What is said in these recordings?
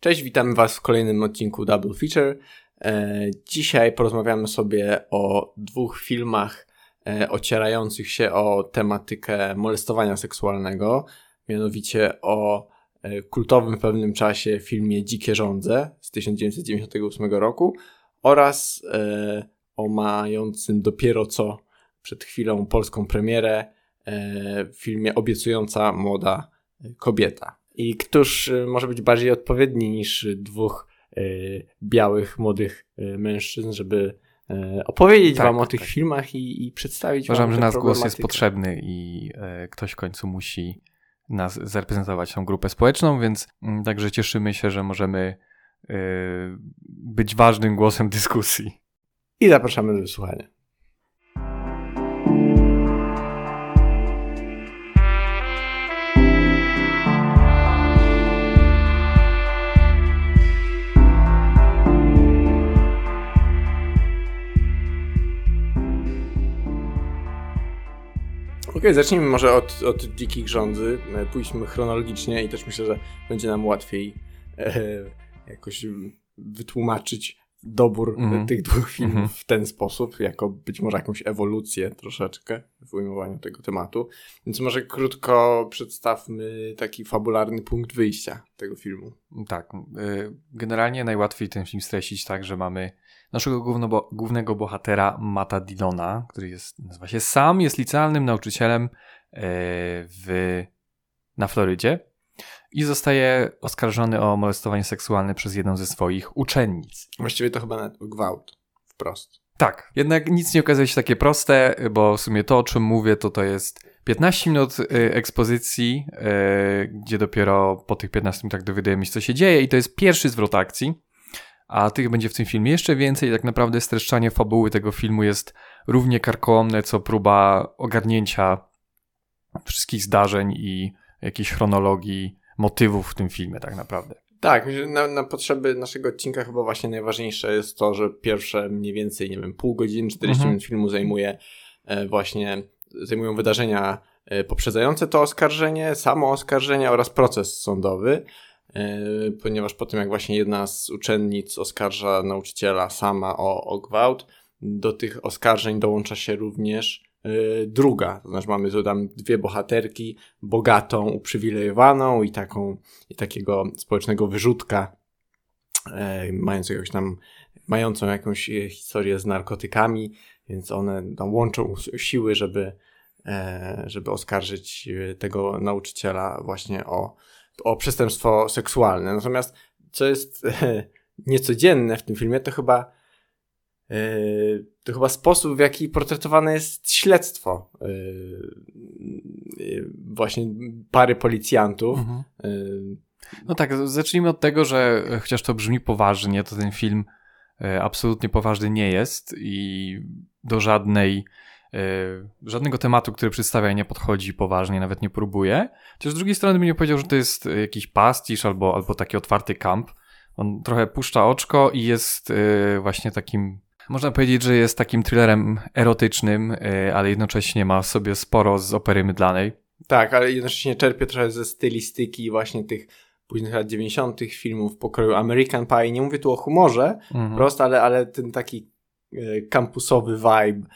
Cześć, witamy Was w kolejnym odcinku Double Feature. E, dzisiaj porozmawiamy sobie o dwóch filmach e, ocierających się o tematykę molestowania seksualnego, mianowicie o e, kultowym w pewnym czasie filmie Dzikie Żądze z 1998 roku oraz o mającym dopiero co przed chwilą polską premierę filmie Obiecująca Młoda Kobieta. I któż y, może być bardziej odpowiedni niż dwóch y, białych, młodych y, mężczyzn, żeby opowiedzieć tak, wam o tych tak. filmach i, i przedstawić Uważam, wam że nasz głos jest potrzebny i ktoś w końcu musi nas zareprezentować tą grupę społeczną, więc mm, także cieszymy się, że możemy być ważnym głosem dyskusji. I zapraszamy do wysłuchania. Okay, zacznijmy może od, od dzikich rządzy. E, pójdźmy chronologicznie i też myślę, że będzie nam łatwiej e, jakoś wytłumaczyć dobór mm. tych dwóch filmów mm -hmm. w ten sposób, jako być może jakąś ewolucję troszeczkę w ujmowaniu tego tematu. Więc może krótko przedstawmy taki fabularny punkt wyjścia tego filmu. Tak. E, generalnie najłatwiej ten film streścić tak, że mamy naszego główno, głównego bohatera Mata Dillona, który jest, nazywa się Sam, jest licealnym nauczycielem e, w, na Florydzie i zostaje oskarżony o molestowanie seksualne przez jedną ze swoich uczennic. Właściwie to chyba nawet gwałt, wprost. Tak, jednak nic nie okazuje się takie proste, bo w sumie to, o czym mówię, to to jest 15 minut e, ekspozycji, e, gdzie dopiero po tych 15 minutach dowiadujemy się, co się dzieje i to jest pierwszy zwrot akcji a tych będzie w tym filmie jeszcze więcej. Tak naprawdę streszczanie fabuły tego filmu jest równie karkołomne, co próba ogarnięcia wszystkich zdarzeń i jakiejś chronologii motywów w tym filmie, tak naprawdę. Tak, na, na, potrzeby naszego odcinka chyba właśnie najważniejsze jest to, że pierwsze mniej więcej, nie wiem, pół godziny, 40 mhm. minut filmu zajmuje e, właśnie, zajmują wydarzenia e, poprzedzające to oskarżenie, samo oskarżenie oraz proces sądowy. E, ponieważ po tym jak właśnie jedna z uczennic oskarża nauczyciela sama o, o gwałt, do tych oskarżeń dołącza się również e, druga. To znaczy mamy tu tam dwie bohaterki, bogatą, uprzywilejowaną i taką, i takiego społecznego wyrzutka, e, mającą jakąś tam, mającą jakąś historię z narkotykami, więc one tam łączą siły, żeby, żeby oskarżyć tego nauczyciela właśnie o, o przestępstwo seksualne. Natomiast co jest e, niecodzienne w tym filmie, to chyba e, to chyba sposób, w jaki portretowane jest śledztwo e, właśnie pary policjantów. Mhm. No tak, zacznijmy od tego, że chociaż to brzmi poważnie, to ten film absolutnie poważny nie jest i do żadnej żadnego tematu, który przedstawia, nie podchodzi poważnie, nawet nie próbuje. Chociaż z drugiej strony bym nie powiedział, że to jest jakiś pastisz albo, albo taki otwarty kamp. On trochę puszcza oczko i jest yy, właśnie takim można powiedzieć, że jest takim thrillerem erotycznym, ale jednocześnie ma w sobie sporo z opery mydlanej. Tak, ale jednocześnie czerpie trochę ze stylistyki właśnie tych późnych lat 90. filmów pokroju American Pie. Nie mówię tu o humorze, mhm. prosto, ale, ale ten taki kampusowy vibe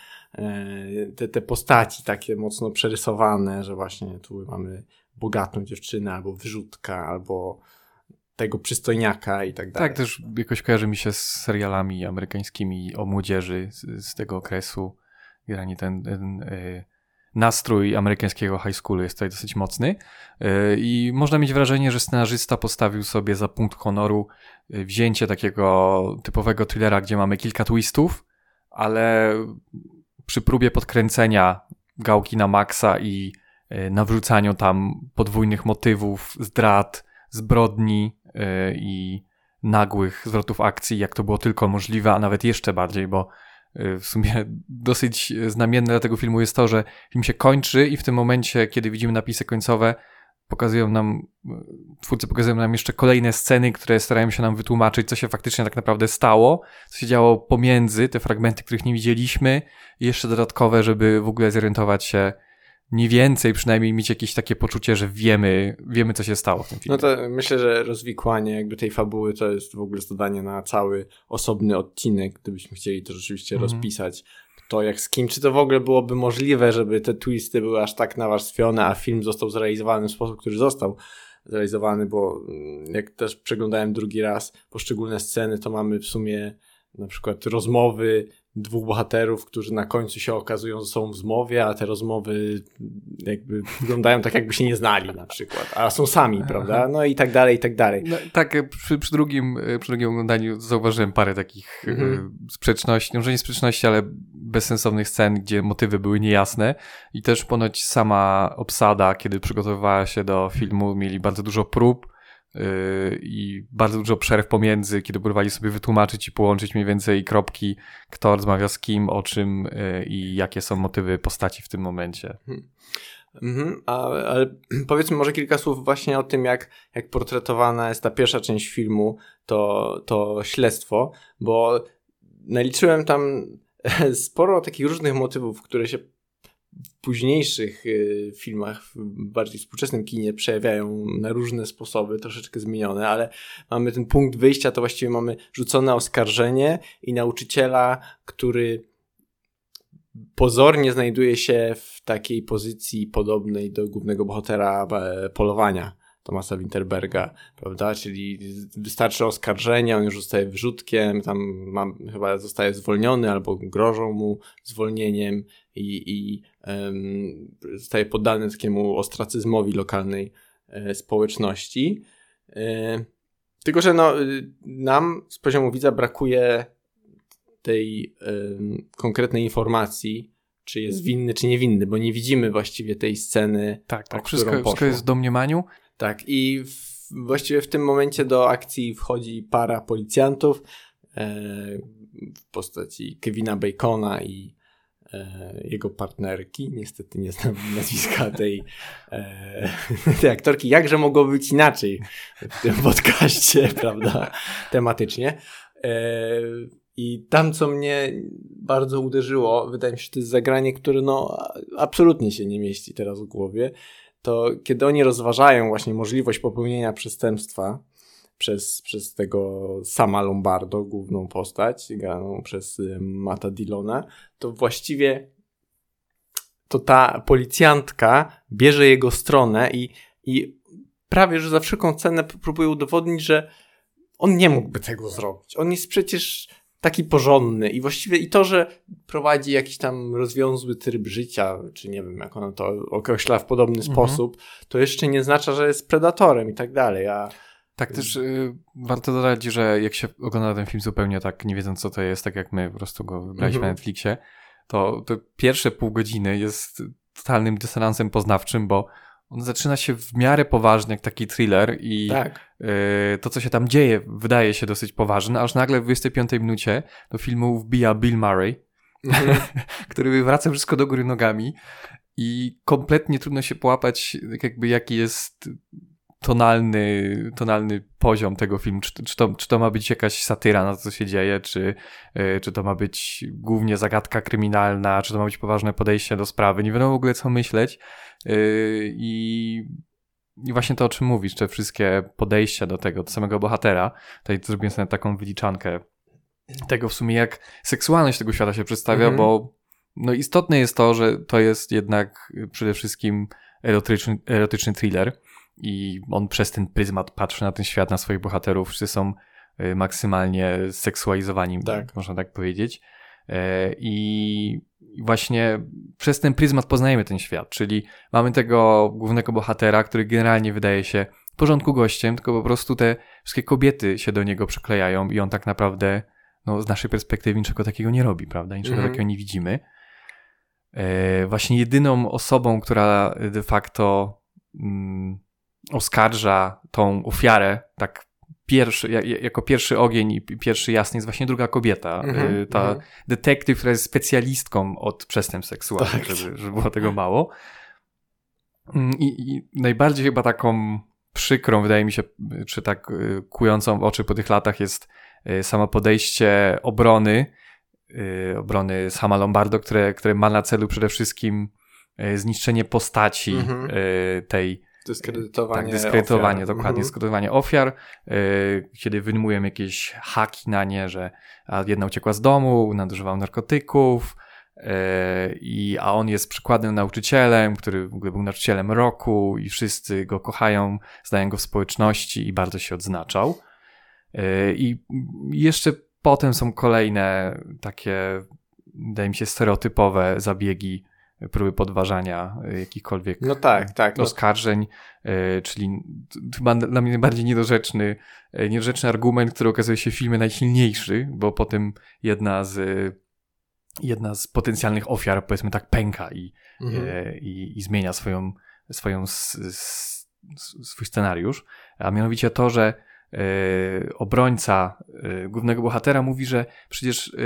te, te postaci takie mocno przerysowane, że właśnie tu mamy bogatą dziewczynę, albo wyrzutka, albo tego przystojniaka i tak dalej. Tak, też jakoś kojarzy mi się z serialami amerykańskimi o młodzieży z, z tego okresu. Granie ten, ten y, nastrój amerykańskiego high schoolu jest tutaj dosyć mocny y, i można mieć wrażenie, że scenarzysta postawił sobie za punkt honoru wzięcie takiego typowego thrillera, gdzie mamy kilka twistów, ale przy próbie podkręcenia gałki na maksa i e, nawrzucaniu tam podwójnych motywów, zdrad, zbrodni e, i nagłych zwrotów akcji, jak to było tylko możliwe, a nawet jeszcze bardziej, bo e, w sumie dosyć znamienne dla tego filmu jest to, że film się kończy i w tym momencie, kiedy widzimy napisy końcowe, pokazują nam, twórcy pokazują nam jeszcze kolejne sceny, które starają się nam wytłumaczyć, co się faktycznie tak naprawdę stało, co się działo pomiędzy te fragmenty, których nie widzieliśmy i jeszcze dodatkowe, żeby w ogóle zorientować się, mniej więcej przynajmniej mieć jakieś takie poczucie, że wiemy, wiemy co się stało w tym filmie. No to myślę, że rozwikłanie jakby tej fabuły to jest w ogóle zadanie na cały osobny odcinek, gdybyśmy chcieli to rzeczywiście Mhm. rozpisać. To jak z kim, czy to w ogóle byłoby możliwe, żeby te twisty były aż tak nawarstwione, a film został zrealizowany w sposób, który został zrealizowany, bo mm, jak też przeglądałem drugi raz poszczególne sceny, to mamy w sumie na przykład rozmowy dwóch bohaterów, którzy na końcu się okazują ze sobą w zmowie, a te rozmowy jakby wyglądają tak, jakby się nie znali na przykład, a są sami, prawda? No i tak dalej, i tak dalej. No, tak, e, przy, przy, drugim, e, przy drugim oglądaniu zauważyłem parę takich Mhm. mhm. sprzeczności, no, może nie sprzeczności, ale bezsensownych scen, gdzie motywy były niejasne i też ponoć sama obsada, kiedy przygotowywała się do filmu, mieli bardzo dużo prób i bardzo dużo przerw pomiędzy, kiedy próbowali sobie wytłumaczyć i połączyć mniej więcej kropki, kto rozmawia z kim, o czym yy, i jakie są motywy postaci w tym momencie. Mhm, a, ale powiedzmy może kilka słów właśnie o tym, jak, jak portretowana jest ta pierwsza część filmu, to, to śledztwo, bo naliczyłem tam sporo takich różnych motywów, które się późniejszych y, filmach, w bardziej współczesnym kinie przejawiają na różne sposoby, troszeczkę zmienione, ale mamy ten punkt wyjścia, to właściwie mamy rzucone oskarżenie i nauczyciela, który pozornie znajduje się w takiej pozycji podobnej do głównego bohatera e, polowania Tomasa Winterberga, prawda? Czyli wystarczy oskarżenie, on już zostaje wyrzutkiem, tam mam, chyba zostaje zwolniony albo grożą mu zwolnieniem i, i um, zostaje poddany takiemu ostracyzmowi lokalnej e, społeczności. E, tylko, że no, nam z poziomu widza brakuje tej y, konkretnej informacji, czy jest winny, czy niewinny, bo nie widzimy właściwie tej sceny. Tak, tak. Wszystko, wszystko jest w domniemaniu. Tak, i w, właściwie w tym momencie do akcji wchodzi para policjantów e, w postaci Kevina Bacona i e, jego partnerki. Niestety nie znam nazwiska tej, e, tej aktorki. Jakże mogło być inaczej w tym podcaście, prawda, tematycznie. E, i tam, co mnie bardzo uderzyło, wydaje mi się, że to jest zagranie, które no absolutnie się nie mieści teraz w głowie, to kiedy oni rozważają właśnie możliwość popełnienia przestępstwa przez, przez tego sama Lombardo, główną postać, graną przez y, Mata Dillona, to właściwie to ta policjantka bierze jego stronę i, i prawie, że za wszelką cenę próbuje udowodnić, że on nie mógłby tego zrobić. On jest przecież taki porządny i właściwie i to, że prowadzi jakiś tam rozwiązły tryb życia, czy nie wiem, jak ona to określa w podobny Mhm. sposób, to jeszcze nie oznacza, że jest predatorem i tak dalej. A Tak, też y, warto dodać, że jak się ogląda ten film zupełnie tak, nie wiedząc co to jest, tak jak my po prostu go wybraliśmy Mhm. na Netflixie, to, to pierwsze pół godziny jest totalnym dysonansem poznawczym, bo on zaczyna się w miarę poważnie, jak taki thriller i tak. y, to, co się tam dzieje, wydaje się dosyć poważne, aż nagle w 25 minucie do filmu wbija Bill Murray, Mhm. który wywraca wszystko do góry nogami i kompletnie trudno się połapać, jakby jaki jest tonalny, tonalny poziom tego filmu. Czy, czy, to, czy to ma być jakaś satyra na to, co się dzieje, czy, yy, czy to ma być głównie zagadka kryminalna, czy to ma być poważne podejście do sprawy. Nie wiadomo w ogóle, co myśleć. Yy, I i właśnie to, o czym mówisz, te wszystkie podejścia do tego, do samego bohatera. Tutaj zrobiłem sobie taką wyliczankę tego w sumie, jak seksualność tego świata się przedstawia, Mhm. bo no istotne jest to, że to jest jednak przede wszystkim erotyczny, erotyczny thriller i on przez ten pryzmat patrzy na ten świat, na swoich bohaterów. Wszyscy są y, maksymalnie seksualizowani, Tak. można tak powiedzieć. E, I właśnie przez ten pryzmat poznajemy ten świat, czyli mamy tego głównego bohatera, który generalnie wydaje się w porządku gościem, tylko po prostu te wszystkie kobiety się do niego przyklejają i on tak naprawdę no, z naszej perspektywy niczego takiego nie robi, prawda? Niczego Mhm. takiego nie widzimy. E, właśnie jedyną osobą, która de facto mm, oskarża tą ofiarę, tak pierwszy, ja- ja- jako pierwszy ogień i pi- pierwszy jasny jest właśnie druga kobieta. Mhm, E, ta mhm. detektyw, która jest specjalistką od przestępstw seksualnych, Tak. żeby, żeby było tego mało. Mm, I, I najbardziej chyba taką przykrą, wydaje mi się, czy tak y, kującą w oczy po tych latach jest y, samo podejście obrony, obrony sama Lombardo, które, które ma na celu przede wszystkim zniszczenie postaci mhm. tej Dyskredytowanie. Tak, dyskredytowanie, ofiar. dokładnie, mhm. dyskredytowanie ofiar, yy, kiedy wyjmują jakieś haki na nie, że a jedna uciekła z domu, nadużywał narkotyków, yy, i, a on jest przykładnym nauczycielem, który w ogóle był nauczycielem roku i wszyscy go kochają, znają go w społeczności i bardzo się odznaczał. Yy, I jeszcze potem są kolejne takie, wydaje mi się, stereotypowe zabiegi próby podważania y, jakichkolwiek no tak, tak, no. oskarżeń, no. czyli chyba dla mnie najbardziej niedorzeczny, y, niedorzeczny argument, który okazuje się w filmie najsilniejszy, bo potem jedna z jedna z potencjalnych ofiar, powiedzmy tak, pęka i, mhm. i, i, zmienia swoją, swoją swój scenariusz, a mianowicie to, że obrońca głównego bohatera mówi, że przecież,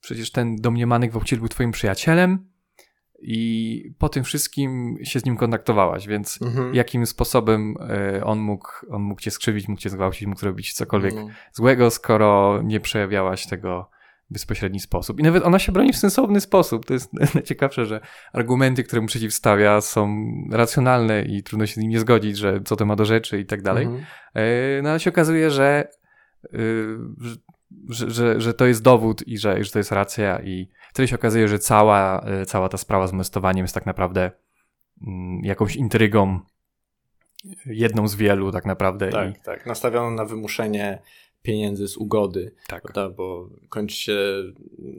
przecież ten domniemany gwałciciel był twoim przyjacielem, i po tym wszystkim się z nim kontaktowałaś, więc mhm. jakim sposobem y, on, mógł, on mógł cię skrzywić, mógł cię zgwałcić, mógł zrobić cokolwiek mhm. złego, skoro nie przejawiałaś tego w bezpośredni sposób. I nawet ona się broni w sensowny sposób. To jest najciekawsze, że argumenty, które mu przeciwstawia są racjonalne i trudno się z nim nie zgodzić, że co to ma do rzeczy i tak dalej. Mhm. Y, no ale się okazuje, że, y, że, że, że to jest dowód i że, że to jest racja i wtedy się okazuje, że cała, e, cała ta sprawa z molestowaniem jest tak naprawdę mm, jakąś intrygą, jedną z wielu tak naprawdę. Tak, i... tak. Nastawioną na wymuszenie pieniędzy z ugody. Tak. Prawda? Bo kończy się,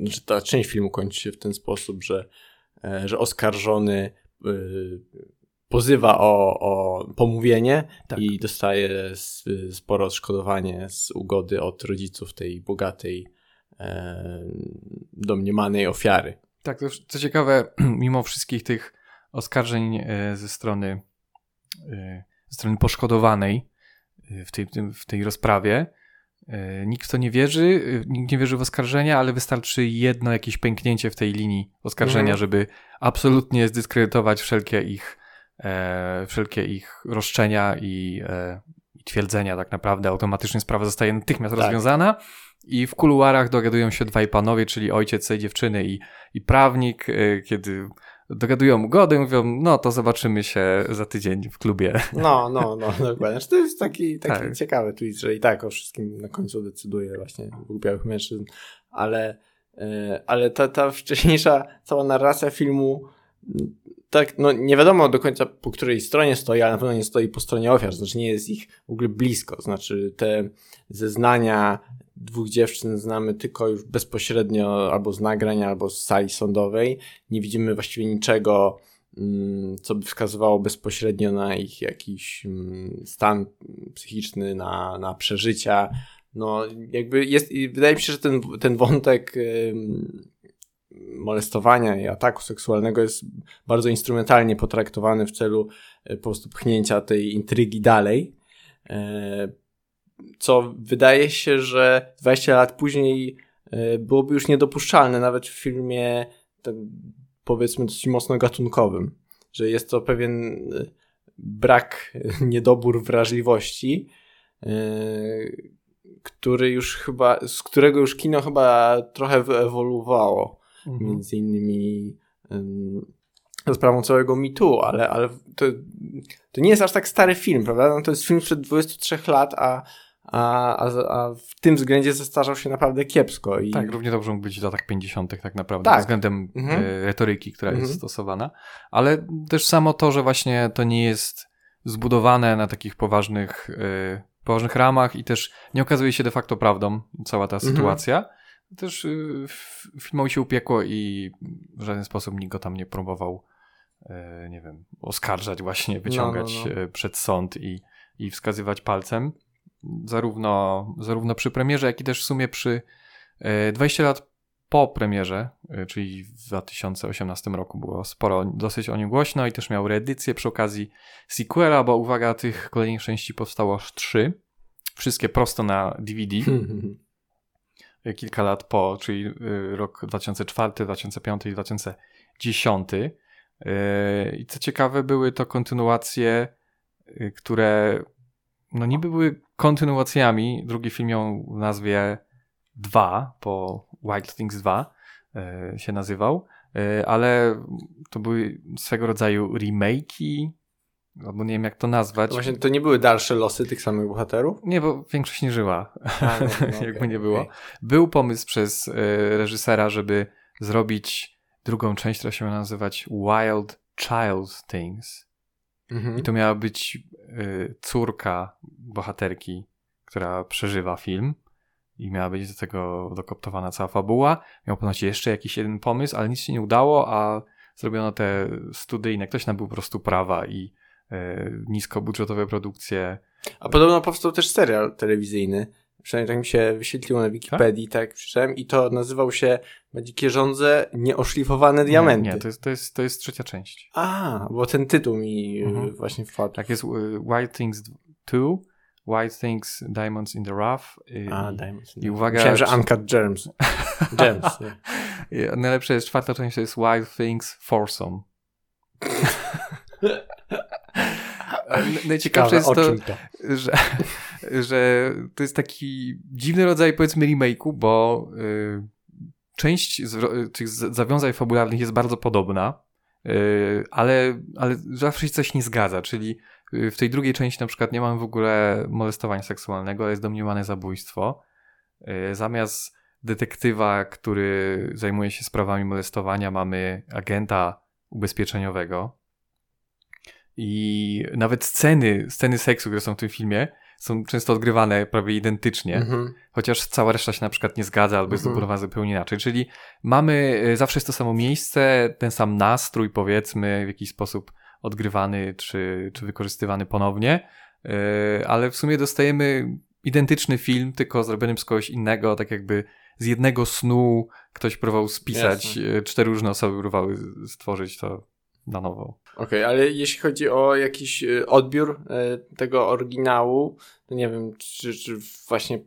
że ta część filmu kończy się w ten sposób, że, e, że oskarżony pozywa o, o pomówienie tak. i dostaje sporo odszkodowanie z ugody od rodziców tej bogatej e, domniemanej ofiary. Tak, to co ciekawe, mimo wszystkich tych oskarżeń e, ze strony, e, ze strony poszkodowanej e, w tej, w tej rozprawie, nikt w to nie wierzy, nikt nie wierzy w oskarżenia, ale wystarczy jedno jakieś pęknięcie w tej linii oskarżenia, mhm. żeby absolutnie zdyskredytować wszelkie ich, e, wszelkie ich roszczenia i, e, i twierdzenia. Tak naprawdę automatycznie sprawa zostaje natychmiast tak. rozwiązana i w kuluarach dogadują się dwaj panowie, czyli ojciec tej dziewczyny i, i prawnik, y, kiedy dogadują ugodę, mówią, no to zobaczymy się za tydzień w klubie. No, no, no, dokładnie. Znaczy, to jest taki, taki tak. ciekawy tweet, że i tak o wszystkim na końcu decyduje właśnie dwóch białych mężczyzn, ale, y, ale ta, ta wcześniejsza cała narracja filmu tak, no nie wiadomo do końca po której stronie stoi, ale na pewno nie stoi po stronie ofiar, znaczy nie jest ich w ogóle blisko, znaczy te zeznania dwóch dziewczyn znamy tylko już bezpośrednio albo z nagrań, albo z sali sądowej. Nie widzimy właściwie niczego, mm, co by wskazywało bezpośrednio na ich jakiś mm, stan psychiczny, na, na przeżycia. No, jakby jest, wydaje mi się, że ten, ten wątek molestowania i ataku seksualnego jest bardzo instrumentalnie potraktowany w celu e, po prostu pchnięcia tej intrygi dalej. E, co wydaje się, że 20 lat później e, byłoby już niedopuszczalne, nawet w filmie tak powiedzmy dosyć mocno gatunkowym, że jest to pewien e, brak, niedobór wrażliwości, e, który już chyba, z którego już kino chyba trochę wyewoluowało. Mhm. Między innymi za sprawą całego mitu, ale, ale to, to nie jest aż tak stary film, prawda? No to jest film sprzed 23 lat, a a, a, a w tym względzie zestarzał się naprawdę kiepsko. I... Tak, równie dobrze mógł być w latach 50. tak naprawdę, tak. względem mhm. E, retoryki, która mhm. jest stosowana, ale też samo to, że właśnie to nie jest zbudowane na takich poważnych, yy, poważnych ramach i też nie okazuje się de facto prawdą cała ta mhm. sytuacja. Też yy, filmowi się upiekło i w żaden sposób nikt go tam nie próbował, yy, nie wiem, oskarżać właśnie, wyciągać no, no, no. przed sąd i, i wskazywać palcem zarówno, zarówno przy premierze, jak i też w sumie przy 20 e, lat po premierze, e, czyli w 2018 roku było sporo, dosyć o nim głośno i też miał reedycję przy okazji sequela, bo uwaga, tych kolejnych części powstało aż trzy. Wszystkie prosto na DVD. Kilka lat po, czyli e, rok 2004, 2005 i 2010. I co ciekawe, były to kontynuacje, które no niby były kontynuacjami. Drugi film miał w nazwie 2, po Wild Things 2 e, się nazywał. e, ale to były swego rodzaju remake'i, albo nie wiem jak to nazwać. Właśnie to nie były dalsze losy tych samych bohaterów? Nie, bo większość nie żyła, A, no, no, jakby okay, nie było. Okay. Był pomysł przez y, reżysera, żeby zrobić drugą część, która się ma nazywać Wild Child Things. Mhm. I to miała być y, córka bohaterki, która przeżywa film i miała być do tego dokoptowana cała fabuła. Miał ponoć jeszcze jakiś jeden pomysł, ale nic się nie udało, a zrobiono te studyjne. Ktoś nabył po prostu prawa i e, niskobudżetowe produkcje. A podobno powstał też serial telewizyjny. Przynajmniej tak mi się wyświetliło na Wikipedii, tak, tak przeczytałem. I to nazywał się Dzikie Żądze Nieoszlifowane Diamenty. Nie, to, jest, to, jest, to jest trzecia część. A, bo ten tytuł mi mhm. właśnie wpadł. Tak jest White Things 2 White Things, Diamonds in the Rough. I, A, Diamonds. I uwaga. Myślałem, że Uncut Gems. Gems. Yeah. Najlepsze jest czwarta część, to jest White Things Foursome. Najciekawsze jest to, to, Że, że to jest taki dziwny rodzaj, powiedzmy, remake'u, bo y, część z, tych zawiązań fabularnych jest bardzo podobna, y, ale, ale zawsze się coś nie zgadza, czyli Y, w tej drugiej części na przykład nie mamy w ogóle molestowania seksualnego, jest domniemane zabójstwo. Y, zamiast detektywa, który zajmuje się sprawami molestowania, mamy agenta ubezpieczeniowego. I nawet sceny, sceny seksu, które są w tym filmie, są często odgrywane prawie identycznie, mhm. chociaż cała reszta się na przykład nie zgadza albo jest mhm. zupełnie inaczej. Czyli mamy, y, zawsze jest to samo miejsce, ten sam nastrój, powiedzmy, w jakiś sposób odgrywany czy, czy wykorzystywany ponownie, e, ale w sumie dostajemy identyczny film, tylko zrobiony przez kogoś innego, tak jakby z jednego snu ktoś próbował spisać, Jasne. E, cztery różne osoby próbowały stworzyć to na nowo. Okej, okay, ale jeśli chodzi o jakiś e, odbiór tego oryginału, to nie wiem, czy, czy właśnie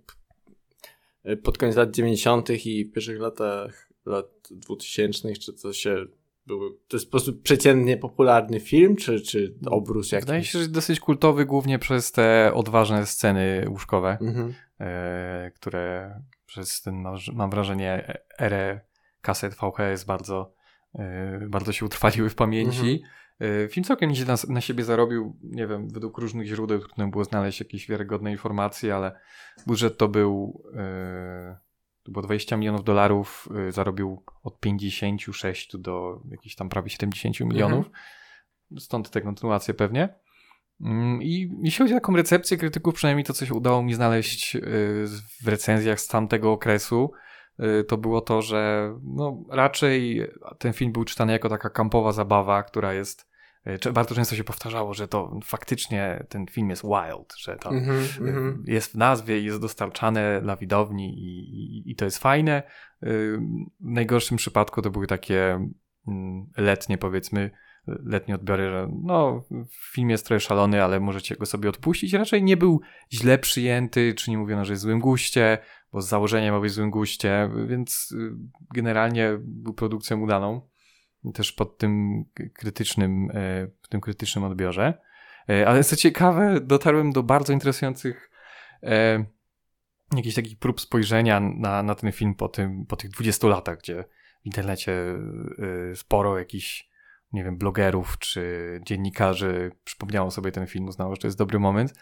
pod koniec lat 90. i w pierwszych latach lat 2000, czy to się były, to jest po prostu przeciętnie popularny film, czy, czy obrus jakiś? Wydaje się, że dosyć kultowy głównie przez te odważne sceny łóżkowe, mhm. e, które przez ten, mam wrażenie, erę kaset VHS bardzo, e, bardzo się utrwaliły w pamięci. Mhm. E, film całkiem nieźle na, na, siebie zarobił, nie wiem, według różnych źródeł trudno było znaleźć jakieś wiarygodne informacje, ale budżet to był e, to było 20 milionów dolarów, y, zarobił od 56 do jakichś tam prawie 70 milionów. Mhm. Stąd te kontynuacje pewnie. Mm, I jeśli chodzi o taką recepcję krytyków, przynajmniej to, co się udało mi znaleźć y, w recenzjach z tamtego okresu, y, to było to, że no, raczej ten film był czytany jako taka kampowa zabawa, która jest bardzo często się powtarzało, że to faktycznie ten film jest wild, że to mm -hmm. jest w nazwie i jest dostarczane dla widowni i, i, i, to jest fajne. E, w najgorszym przypadku to były takie mm, letnie, powiedzmy, letnie odbiory, że no, film jest trochę szalony, ale możecie go sobie odpuścić. Raczej nie był źle przyjęty, czy nie mówiono, że jest w złym guście, bo z założenia ma być w złym guście, więc generalnie był produkcją udaną też pod tym krytycznym, e, w tym krytycznym odbiorze. E, ale co ciekawe, dotarłem do bardzo interesujących e, jakichś takich prób spojrzenia na, na ten film po, tym, po tych 20 latach, gdzie w internecie sporo jakichś, nie wiem, blogerów czy dziennikarzy przypomniało sobie ten film, uznało, że to jest dobry moment,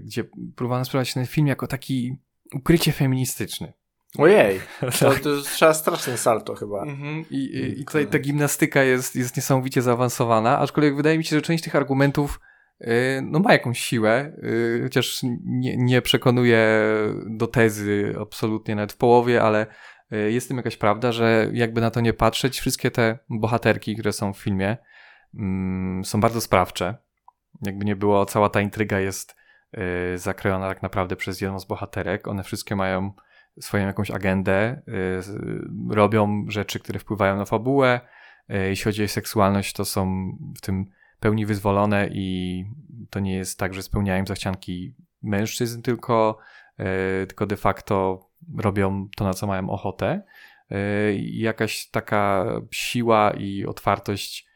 gdzie próbowano sprawdzić ten film jako taki ukrycie feministyczny. Ojej, to, to trzeba straszny salto chyba. Mhm. I, i, I tutaj ta gimnastyka jest, jest niesamowicie zaawansowana, aczkolwiek wydaje mi się, że część tych argumentów yy, no ma jakąś siłę, yy, chociaż nie, nie przekonuje do tezy absolutnie nawet w połowie, ale yy, jest tym jakaś prawda, że jakby na to nie patrzeć, wszystkie te bohaterki, które są w filmie, mm, są bardzo sprawcze. Jakby nie było, cała ta intryga jest y, zakrojona tak naprawdę przez jedną z bohaterek. One wszystkie mają swoją jakąś agendę, y, robią rzeczy, które wpływają na fabułę. Y, jeśli chodzi o seksualność, to są w tym pełni wyzwolone i to nie jest tak, że spełniają zachcianki mężczyzn, tylko, y, tylko de facto robią to, na co mają ochotę. Jakaś taka siła i otwartość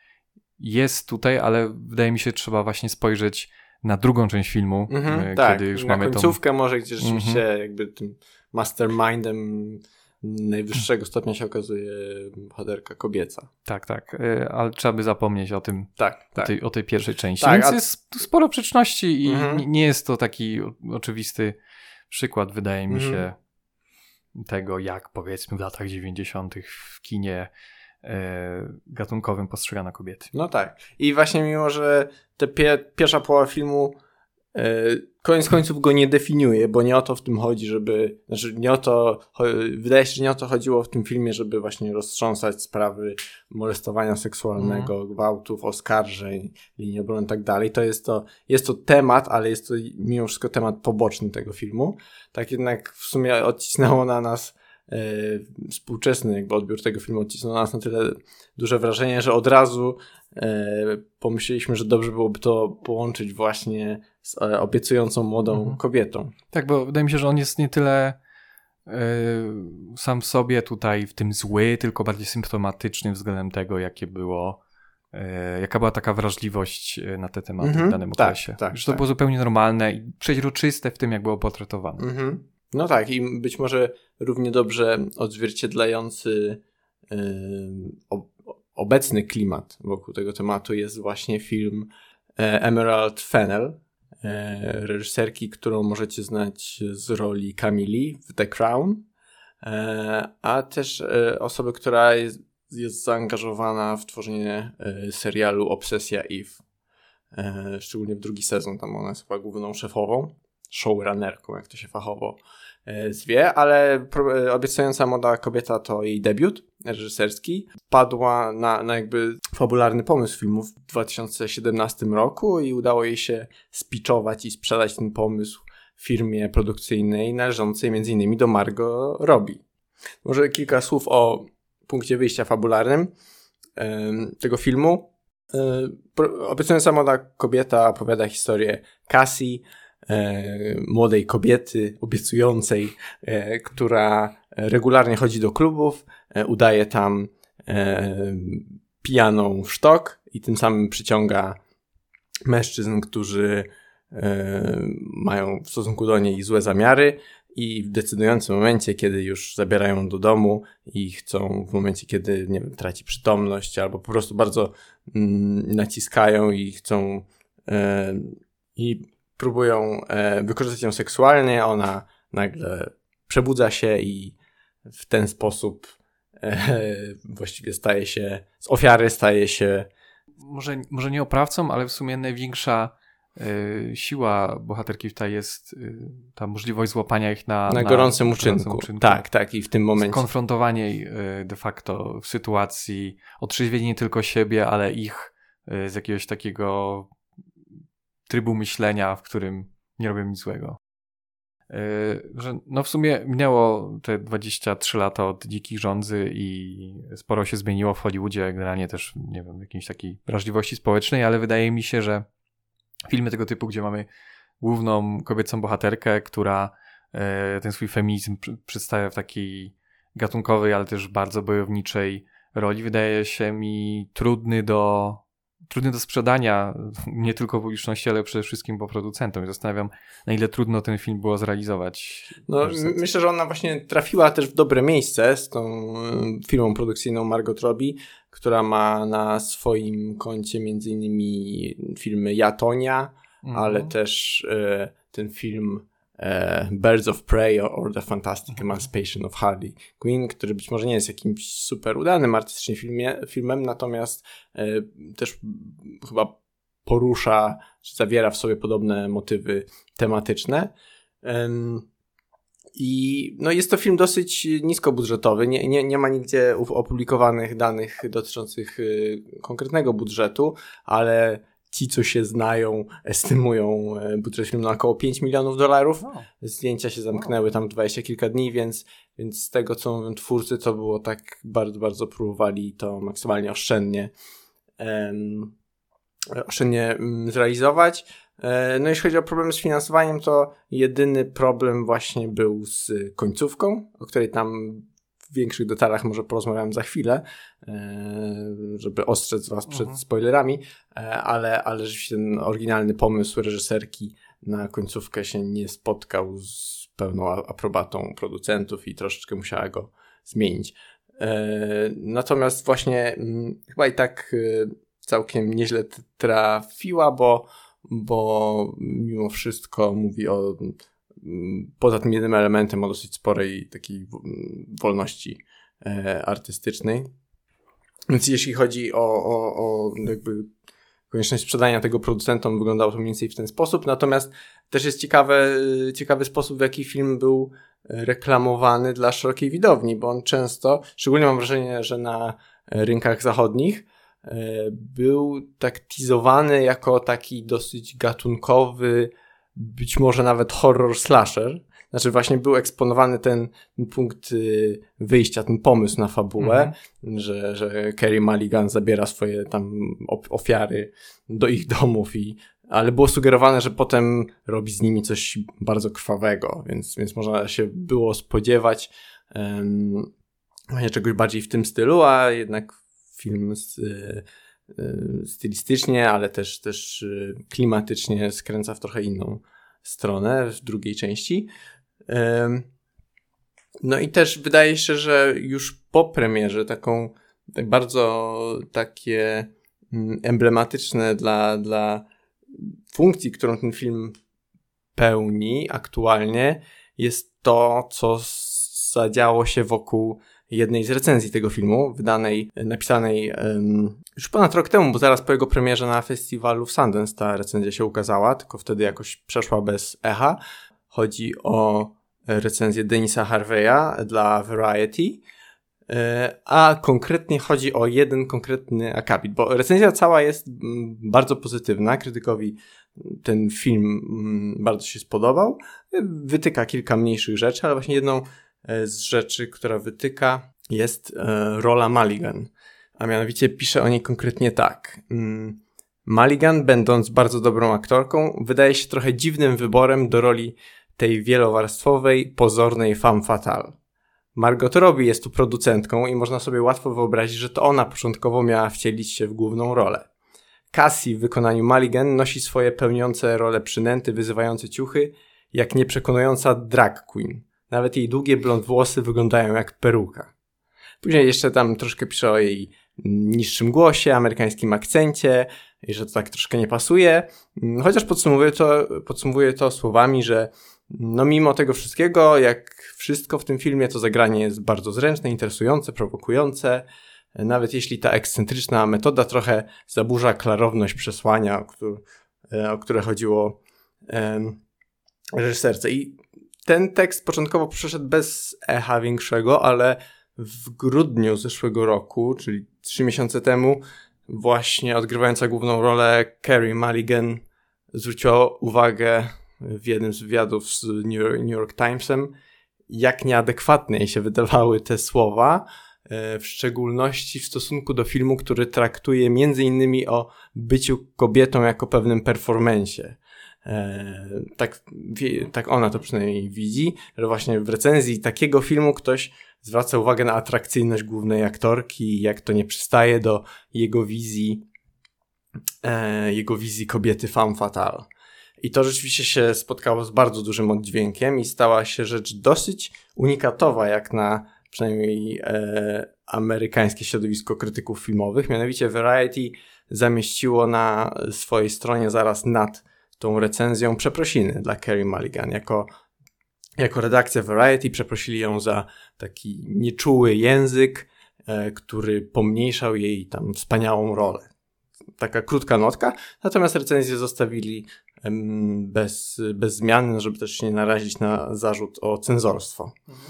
jest tutaj, ale wydaje mi się, trzeba właśnie spojrzeć na drugą część filmu, mm -hmm, kiedy tak, już na mamy końcówkę tą... może, gdzie rzeczywiście -hmm. jakby tym mastermindem najwyższego stopnia się okazuje bohaterka kobieca. Tak, tak, y, ale trzeba by zapomnieć o tym, tak, tak. O, tej, o tej pierwszej części. Tak, Więc a- jest sporo przyczności i Mhm. nie jest to taki oczywisty przykład, wydaje mi Mhm. się, tego, jak powiedzmy w latach 90. w kinie e, gatunkowym postrzegano kobiety. No tak. I właśnie mimo, że te pie pierwsza połowa filmu e, koniec końców go nie definiuje, bo nie o to w tym chodzi, żeby, znaczy nie o to, wydaje się, że nie o to chodziło w tym filmie, żeby właśnie roztrząsać sprawy molestowania seksualnego, gwałtów, oskarżeń, linii obrony i tak dalej. To jest to, jest to temat, ale jest to mimo wszystko temat poboczny tego filmu. Tak jednak w sumie odcisnęło na nas e, współczesny jakby odbiór tego filmu odcisnął na nas na tyle duże wrażenie, że od razu e, pomyśleliśmy, że dobrze byłoby to połączyć właśnie z e, obiecującą młodą Mhm. kobietą. Tak, bo wydaje mi się, że on jest nie tyle e, sam w sobie tutaj w tym zły, tylko bardziej symptomatyczny względem tego, jakie było, e, jaka była taka wrażliwość e, na te tematy Mhm, w danym tak, okresie. tak, że to tak. było zupełnie normalne i przeźroczyste w tym, jak było potretowane. Mhm. No tak, i być może równie dobrze odzwierciedlający e, ob, obecny klimat wokół tego tematu jest właśnie film e, Emerald Fennel, e, reżyserki, którą możecie znać z roli Camili w The Crown, e, a też osoby, która jest, jest zaangażowana w tworzenie serialu Obsesja Eve. Szczególnie w drugi sezon, tam ona jest chyba główną szefową, showrunnerką, jak to się fachowo zwie, ale e, obiecująca młoda kobieta to jej debiut reżyserski. Padła na, na jakby fabularny pomysł filmu w 2017 roku i udało jej się spiczować i sprzedać ten pomysł firmie produkcyjnej należącej m.in. do Margot Robbie. Może kilka słów o punkcie wyjścia fabularnym tego filmu. E, Obiecująca młoda kobieta opowiada historię Cassie, e, młodej kobiety obiecującej, e, która regularnie chodzi do klubów, e, udaje tam e, pijaną sztok i tym samym przyciąga mężczyzn, którzy e, mają w stosunku do niej złe zamiary i w decydującym momencie, kiedy już zabierają ją do domu i chcą, w momencie, kiedy, nie wiem, traci przytomność albo po prostu bardzo mm, naciskają i chcą e, i próbują e, wykorzystać ją seksualnie, ona nagle przebudza się i w ten sposób e, właściwie staje się, z ofiary staje się Może, może nie oprawcą, ale w sumie największa e, siła bohaterki tutaj jest ta możliwość złapania ich na, na, gorącym gorącym uczynku. uczynku. Tak, tak i w tym momencie. Skonfrontowanie jej, e, de facto w sytuacji, otrzeźwienie nie tylko siebie, ale ich z jakiegoś takiego trybu myślenia, w którym nie robią nic złego. E, Że no w sumie minęło te 23 lata od dzikich rządzy i sporo się zmieniło w Hollywoodzie, generalnie też, nie wiem, jakiejś takiej wrażliwości społecznej, ale wydaje mi się, że filmy tego typu, gdzie mamy główną kobiecą bohaterkę, która e, ten swój feminizm pr- przedstawia w takiej gatunkowej, ale też bardzo bojowniczej roli, wydaje się mi trudny do, trudny do sprzedania nie tylko publiczności, ale przede wszystkim po producentom. I zastanawiam, na ile trudno ten film było zrealizować. No, myślę, że ona właśnie trafiła też w dobre miejsce z tą y, firmą produkcyjną Margot Robbie, która ma na swoim koncie między innymi filmy Jatonia, Mhm. ale też e, ten film e, Birds of Prey or, The Fantastic Emancipation of Harley Quinn, który być może nie jest jakimś super udanym artystycznie filmie, filmem, natomiast e, też chyba porusza, czy zawiera w sobie podobne motywy tematyczne. Em, I no jest to film dosyć niskobudżetowy. Nie, nie, nie ma nigdzie opublikowanych danych dotyczących y, konkretnego budżetu, ale ci, co się znają, estymują e, budżet filmu na około 5 milionów dolarów. No. Zdjęcia się zamknęły tam 20 kilka dni, więc, więc z tego, co mówią twórcy, to było tak bardzo, bardzo próbowali to maksymalnie oszczędnie em, oszczędnie mm, zrealizować. E, No jeśli chodzi o problemy z finansowaniem, to jedyny problem właśnie był z końcówką, o której tam większych detalach może porozmawiam za chwilę, e, żeby ostrzec was przed Mhm. spoilerami, e, ale, ale rzeczywiście ten oryginalny pomysł reżyserki na końcówkę się nie spotkał z pełną aprobatą producentów i troszeczkę musiała go zmienić. E, natomiast właśnie mm, chyba i tak całkiem nieźle trafiła, bo, bo mimo wszystko mówi o poza tym jednym elementem o dosyć sporej takiej wolności e, artystycznej. Więc jeśli chodzi o, o, o jakby konieczność sprzedania tego producentom, wyglądało to mniej więcej w ten sposób. Natomiast też jest ciekawe, ciekawy sposób, w jaki film był reklamowany dla szerokiej widowni, bo on często, szczególnie mam wrażenie, że na rynkach zachodnich, e, był tak teasowany jako taki dosyć gatunkowy, być może nawet horror slasher. Znaczy właśnie był eksponowany ten, punkt y, wyjścia, ten pomysł na fabułę, mhm. że, że Kerry Mulligan zabiera swoje tam ofiary do ich domów i ale było sugerowane, że potem robi z nimi coś bardzo krwawego, więc, więc można się było spodziewać um, czegoś bardziej w tym stylu, a jednak film z, y, stylistycznie, ale też, też y, klimatycznie skręca w trochę inną stronę w drugiej części. No i też wydaje się, że już po premierze taką tak bardzo takie mm, emblematyczne dla, dla funkcji, którą ten film pełni aktualnie, jest to, co zadziało się wokół jednej z recenzji tego filmu, wydanej, napisanej um, już ponad rok temu, bo zaraz po jego premierze na festiwalu w Sundance ta recenzja się ukazała, tylko wtedy jakoś przeszła bez echa. Chodzi o recenzję Denisa Harveya dla Variety, e, a konkretnie chodzi o jeden konkretny akapit, bo recenzja cała jest mm, bardzo pozytywna, krytykowi ten film mm, bardzo się spodobał. Wytyka kilka mniejszych rzeczy, ale właśnie jedną e, z rzeczy, która wytyka, jest e, rola Mulligan. A mianowicie pisze o niej konkretnie tak. Mm, Mulligan, będąc bardzo dobrą aktorką, wydaje się trochę dziwnym wyborem do roli tej wielowarstwowej, pozornej femme fatale. Margot Robbie jest tu producentką i można sobie łatwo wyobrazić, że to ona początkowo miała wcielić się w główną rolę. Cassie w wykonaniu Mulligan nosi swoje pełniące role przynęty, wyzywające ciuchy, jak nieprzekonująca drag queen. Nawet jej długie blond włosy wyglądają jak peruka. Później jeszcze tam troszkę pisze o jej niższym głosie, amerykańskim akcencie i że to tak troszkę nie pasuje. Chociaż podsumowuje to, to słowami, że no mimo tego wszystkiego, jak wszystko w tym filmie, to zagranie jest bardzo zręczne, interesujące, prowokujące nawet jeśli ta ekscentryczna metoda trochę zaburza klarowność przesłania, o, które, o które chodziło um, reżyserce. I ten tekst początkowo przeszedł bez echa większego, ale w grudniu zeszłego roku, czyli trzy miesiące temu, właśnie odgrywająca główną rolę Carrie Mulligan zwróciła uwagę w jednym z wywiadów z New York Timesem, jak nieadekwatne jej się wydawały te słowa, E, w szczególności w stosunku do filmu, który traktuje między innymi o byciu kobietą jako pewnym performencie. E, tak, tak ona to przynajmniej widzi, że właśnie w recenzji takiego filmu ktoś zwraca uwagę na atrakcyjność głównej aktorki, jak to nie przystaje do jego wizji, e, jego wizji kobiety femme fatale. I to rzeczywiście się spotkało z bardzo dużym oddźwiękiem i stała się rzecz dosyć unikatowa, jak na przynajmniej e, amerykańskie środowisko krytyków filmowych. Mianowicie Variety zamieściło na swojej stronie zaraz nad tą recenzją przeprosiny dla Kerry Mulligan. Jako, jako redakcja Variety przeprosili ją za taki nieczuły język, e, który pomniejszał jej tam wspaniałą rolę. Taka krótka notka, natomiast recenzję zostawili bez, bez zmiany, żeby też się nie narazić na zarzut o cenzorstwo. Mhm.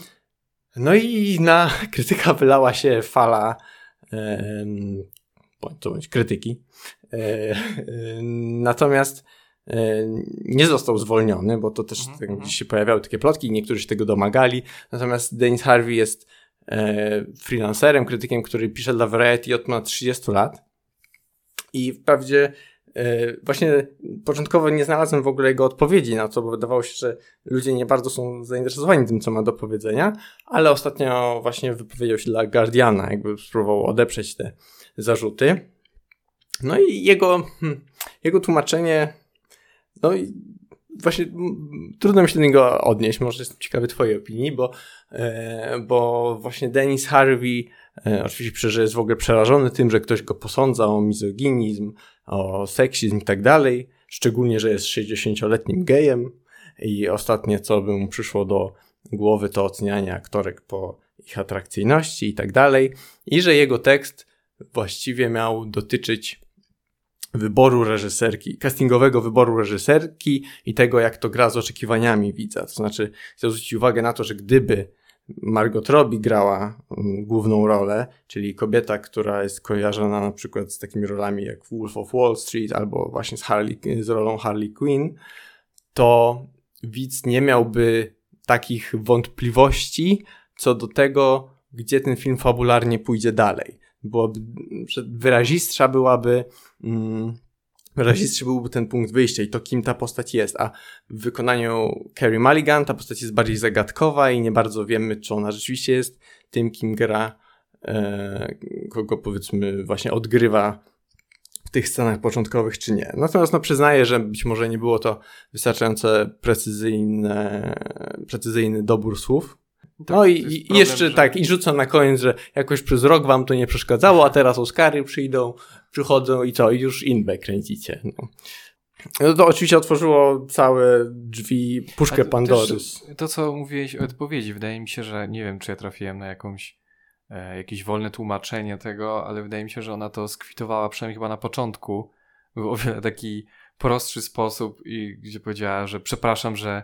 No i na krytyka wylała się fala bądź to bądź krytyki. E, natomiast e, nie został zwolniony, bo to też mm -hmm. się pojawiały takie plotki, niektórzy się tego domagali. Natomiast Dennis Harvey jest e, freelancerem, krytykiem, który pisze dla Variety od ponad 30 lat. I wprawdzie E, właśnie początkowo nie znalazłem w ogóle jego odpowiedzi na to, bo wydawało się, że ludzie nie bardzo są zainteresowani tym, co ma do powiedzenia, ale ostatnio właśnie wypowiedział się dla Guardiana, jakby spróbował odeprzeć te zarzuty. No i jego, hmm, jego tłumaczenie, no i właśnie trudno mi się do niego odnieść, może jestem ciekawy twojej opinii, bo, e, bo właśnie Dennis Harvey e, oczywiście że jest w ogóle przerażony tym, że ktoś go posądza o mizoginizm, o seksizm i tak dalej, szczególnie, że jest 60-letnim gejem i ostatnie, co by mu przyszło do głowy, to ocenianie aktorek po ich atrakcyjności i tak dalej, i że jego tekst właściwie miał dotyczyć wyboru reżyserki, castingowego wyboru reżyserki i tego, jak to gra z oczekiwaniami widza. To znaczy, chcę zwrócić uwagę na to, że gdyby Margot Robbie grała um, główną rolę, czyli kobieta, która jest kojarzona na przykład z takimi rolami jak Wolf of Wall Street albo właśnie z, Harley, z rolą Harley Quinn, to widz nie miałby takich wątpliwości co do tego, gdzie ten film fabularnie pójdzie dalej byłoby, że wyrazistsza byłaby, mm, wyrazistszy byłby ten punkt wyjścia i to, kim ta postać jest, a w wykonaniu Carrie Mulligan ta postać jest bardziej zagadkowa i nie bardzo wiemy, czy ona rzeczywiście jest tym, kim gra, e, kogo powiedzmy właśnie odgrywa w tych scenach początkowych, czy nie. Natomiast no przyznaję, że być może nie było to wystarczająco precyzyjne, precyzyjny dobór słów, tak, no i, problem, jeszcze że... tak, i rzucę na koniec, że jakoś przez rok wam to nie przeszkadzało, a teraz Oscary przyjdą, przychodzą i co, i już inbę kręcicie. No. No to oczywiście otworzyło całe drzwi, puszkę Pandory. To, co mówiłeś o odpowiedzi, wydaje mi się, że nie wiem, czy ja trafiłem na jakąś e, jakieś wolne tłumaczenie tego, ale wydaje mi się, że ona to skwitowała przynajmniej chyba na początku. Był o wiele taki prostszy sposób i gdzie powiedziała, że przepraszam, że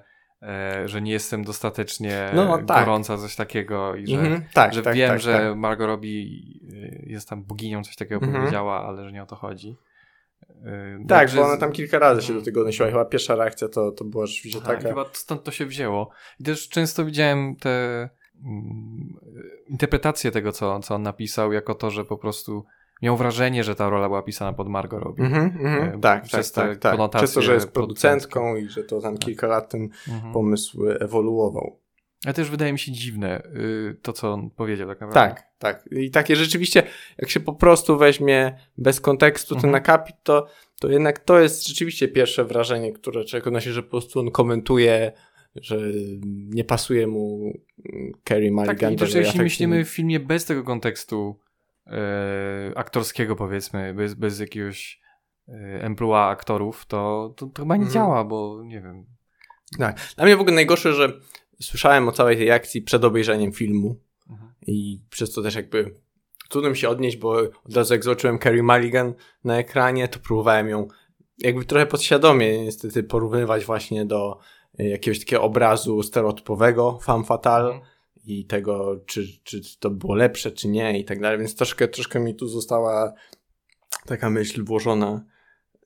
że nie jestem dostatecznie no, tak. gorąca, coś takiego i że, mm -hmm, tak, że tak, wiem, tak, że tak. Margot Robbie e, jest tam boginią, coś takiego mm -hmm. powiedziała, ale że nie o to chodzi. E, tak, bo ona tam kilka razy się do tego odnosiła. Chyba pierwsza reakcja to, to była rzeczywiście taka. Chyba stąd to się wzięło. I też często widziałem te mm, interpretacje tego, co, co on napisał, jako to, że po prostu miał wrażenie, że ta rola była pisana pod Margot Robbie. Mm -hmm, tak, przez tak, tak, tak. Przez to, że jest producentką i że to tam tak. kilka lat ten mm -hmm. pomysł ewoluował. Ale też wydaje mi się dziwne y, to, co on powiedział tak naprawdę. Tak, tak. I takie rzeczywiście, jak się po prostu weźmie bez kontekstu ten mm -hmm. akapit, to, to jednak to jest rzeczywiście pierwsze wrażenie, które człowiek odnosi, że po prostu on komentuje że nie pasuje mu Kerry Mulligan. Tak, i jeśli myślimy w filmie bez tego kontekstu, aktorskiego powiedzmy, bez, bez jakiegoś e, emploi aktorów, to, to, to chyba nie mm. działa, bo nie wiem. Tak. Dla mnie w ogóle najgorsze, że słyszałem o całej tej akcji przed obejrzeniem filmu mhm. i przez to też jakby trudno mi się odnieść, bo od razu jak zobaczyłem Carrie Mulligan na ekranie, to próbowałem ją jakby trochę podświadomie niestety porównywać właśnie do e, jakiegoś takiego obrazu stereotypowego, femme fatale, mhm i tego, czy, czy to było lepsze, czy nie i tak dalej, więc troszkę, troszkę mi tu została taka myśl włożona,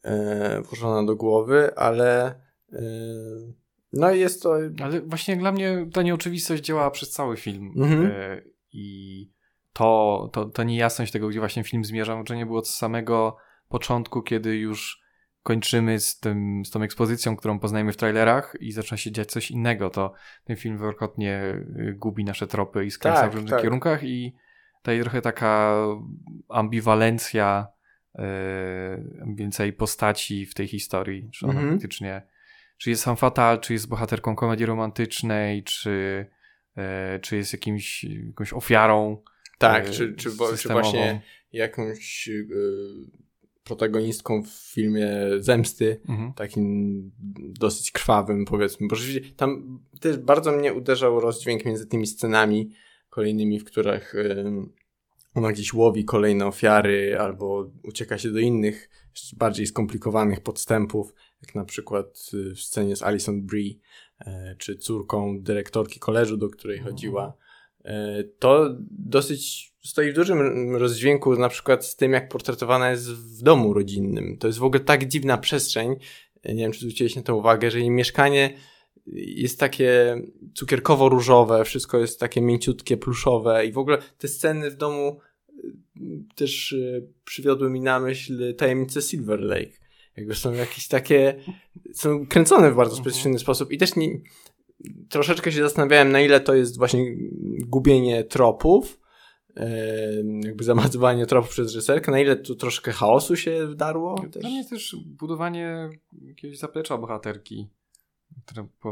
e, włożona do głowy, ale e, no jest to... Ale właśnie dla mnie ta nieoczywistość działała przez cały film mhm. e, i to, to, to niejasność tego, gdzie właśnie film zmierza, że nie było od samego początku, kiedy już kończymy z, tym, z tą ekspozycją, którą poznajemy w trailerach i zaczyna się dziać coś innego, to ten film wielokrotnie y, gubi nasze tropy i skręca tak, w różnych tak. kierunkach i tutaj trochę taka ambiwalencja yy, więcej postaci w tej historii, czy ona mm -hmm. faktycznie czy jest fan fatal, czy jest bohaterką komedii romantycznej, czy, yy, czy jest jakimś, jakąś ofiarą tak, yy, czy, czy, czy właśnie jakąś yy, protagonistką w filmie Zemsty, mhm. takim dosyć krwawym powiedzmy, bo rzeczywiście tam też bardzo mnie uderzał rozdźwięk między tymi scenami kolejnymi, w których ona gdzieś łowi kolejne ofiary albo ucieka się do innych, bardziej skomplikowanych podstępów, jak na przykład y, w scenie z Alison Brie, y, czy córką dyrektorki koleżu, do której mhm. chodziła. Y, to dosyć stoi w dużym rozdźwięku na przykład z tym, jak portretowana jest w domu rodzinnym. To jest w ogóle tak dziwna przestrzeń. Nie wiem, czy zwróciłeś na to uwagę, że jej mieszkanie jest takie cukierkowo-różowe, wszystko jest takie mięciutkie, pluszowe i w ogóle te sceny w domu y, też przywiodły mi na myśl tajemnice Silver Lake. Jakby są jakieś takie, są kręcone w bardzo mhm. specyficzny sposób i też nie, troszeczkę się zastanawiałem, na ile to jest właśnie gubienie tropów, jakby zamazywanie tropów przez reżyserkę, na ile tu troszkę chaosu się wdarło? Dla mnie też budowanie jakiegoś zaplecza bohaterki.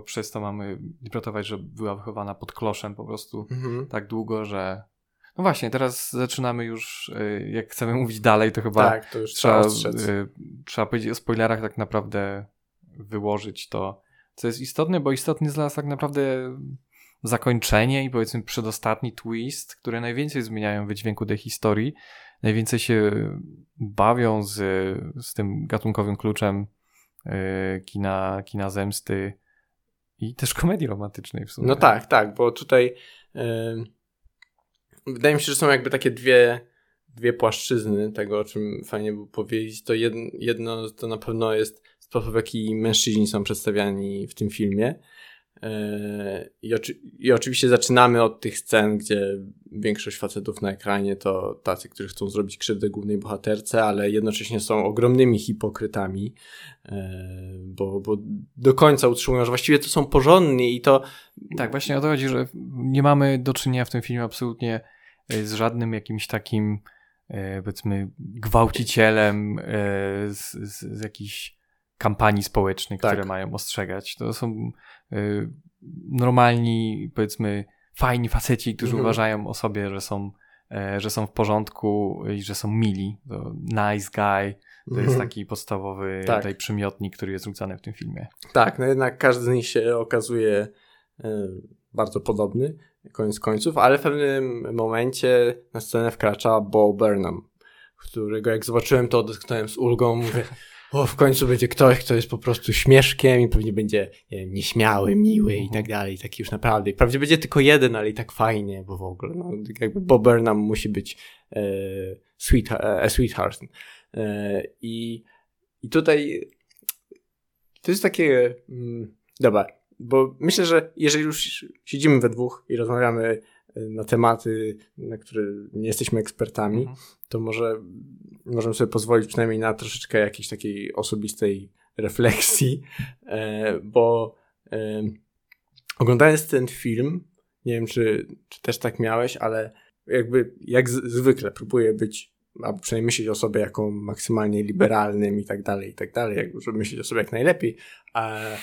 Przez to mamy interpretować, że była wychowana pod kloszem po prostu mhm. tak długo, że no właśnie, teraz zaczynamy już, y, jak chcemy mówić dalej, to chyba tak, to już trzeba, y, trzeba powiedzieć o spoilerach, tak naprawdę wyłożyć to, co jest istotne, bo istotny jest dla nas tak naprawdę zakończenie i powiedzmy przedostatni twist, które najwięcej zmieniają wydźwięku tej historii, najwięcej się bawią z, z tym gatunkowym kluczem yy, kina, kina zemsty i też komedii romantycznej w sumie. No tak, tak, bo tutaj yy, wydaje mi się, że są jakby takie dwie, dwie płaszczyzny tego, o czym fajnie było powiedzieć. To jedno, jedno to na pewno jest sposób, w jaki mężczyźni są przedstawiani w tym filmie. E, I, oczy I, oczywiście zaczynamy od tych scen, gdzie większość facetów na ekranie to tacy, którzy chcą zrobić krzywdę głównej bohaterce, ale jednocześnie są ogromnymi hipokrytami, e, bo, bo do końca utrzymują, że właściwie to są porządni i to. Tak, właśnie o to chodzi, że nie mamy do czynienia w tym filmie absolutnie e, z żadnym jakimś takim, powiedzmy, gwałcicielem z, z, z jakichś kampanii społecznych, tak. które mają ostrzegać. To są y, normalni, powiedzmy, fajni faceci, którzy mhm. uważają o sobie, że są, e, że są w porządku i że są mili. To nice guy. To jest mhm. taki podstawowy tak. tutaj przymiotnik, który jest rzucany w tym filmie. Tak, no jednak każdy z nich się okazuje e, bardzo podobny, koniec końców, ale w pewnym momencie na scenę wkracza Bo Burnham, którego jak zobaczyłem, to odetchnąłem z ulgą, mówię, o, w końcu będzie ktoś, kto jest po prostu śmieszkiem i pewnie będzie nie wiem, nieśmiały, miły i tak dalej, taki już naprawdę. I prawdzie będzie tylko jeden, ale i tak fajnie, bo w ogóle, no, jakby Bob Burnham musi być e, sweet, e, sweetheart. E, i, I tutaj to jest takie, mm, dobra, bo myślę, że jeżeli już siedzimy we dwóch i rozmawiamy na tematy, na które nie jesteśmy ekspertami, mhm. to może możemy sobie pozwolić przynajmniej na troszeczkę jakiejś takiej osobistej refleksji, e, bo e, oglądając ten film, nie wiem, czy, czy też tak miałeś, ale jakby jak z, zwykle próbuję być, albo przynajmniej myśleć o sobie jako maksymalnie liberalnym i tak dalej, i tak dalej, jakby, żeby myśleć o sobie jak najlepiej, ale...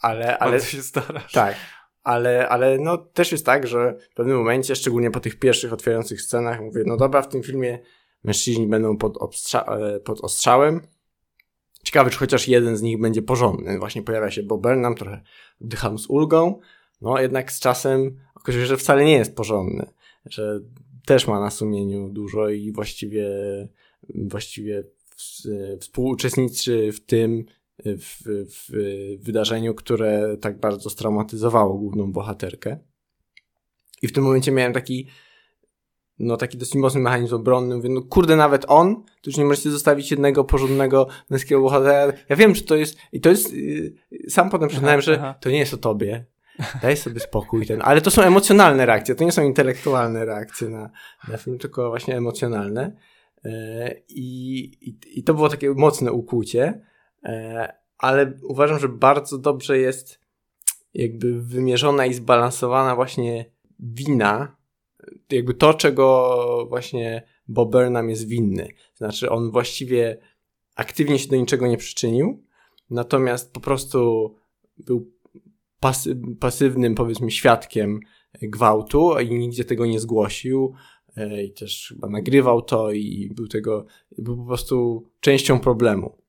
ale, ale się starasz. Tak, ale, ale no też jest tak, że w pewnym momencie, szczególnie po tych pierwszych otwierających scenach, mówię, no dobra, w tym filmie mężczyźni będą pod, e, pod ostrzałem. Ciekawe, czy chociaż jeden z nich będzie porządny. Właśnie pojawia się Bob Burnham, trochę oddycham z ulgą, no jednak z czasem okazuje się, że wcale nie jest porządny, że też ma na sumieniu dużo i właściwie, właściwie współuczestniczy w tym, w, w wydarzeniu, które tak bardzo straumatyzowało główną bohaterkę. I w tym momencie miałem taki no taki dosyć mocny mechanizm obronny. Mówię, no kurde, nawet on, to już nie możecie zostawić jednego porządnego męskiego bohatera. Ja wiem, że to jest, i to jest, yy, sam potem przyznałem, że aha. to nie jest o tobie. Daj sobie spokój ten. Ale to są emocjonalne reakcje, to nie są intelektualne reakcje na, na film, tylko właśnie emocjonalne. Yy, i, i, to było takie mocne ukłucie, ale uważam, że bardzo dobrze jest jakby wymierzona i zbalansowana właśnie wina jakby to, czego właśnie Bob Burnham jest winny. Znaczy, on właściwie aktywnie się do niczego nie przyczynił, natomiast po prostu był pasy pasywnym, powiedzmy, świadkiem gwałtu i nigdzie tego nie zgłosił e, i też chyba nagrywał to i był tego, był po prostu częścią problemu.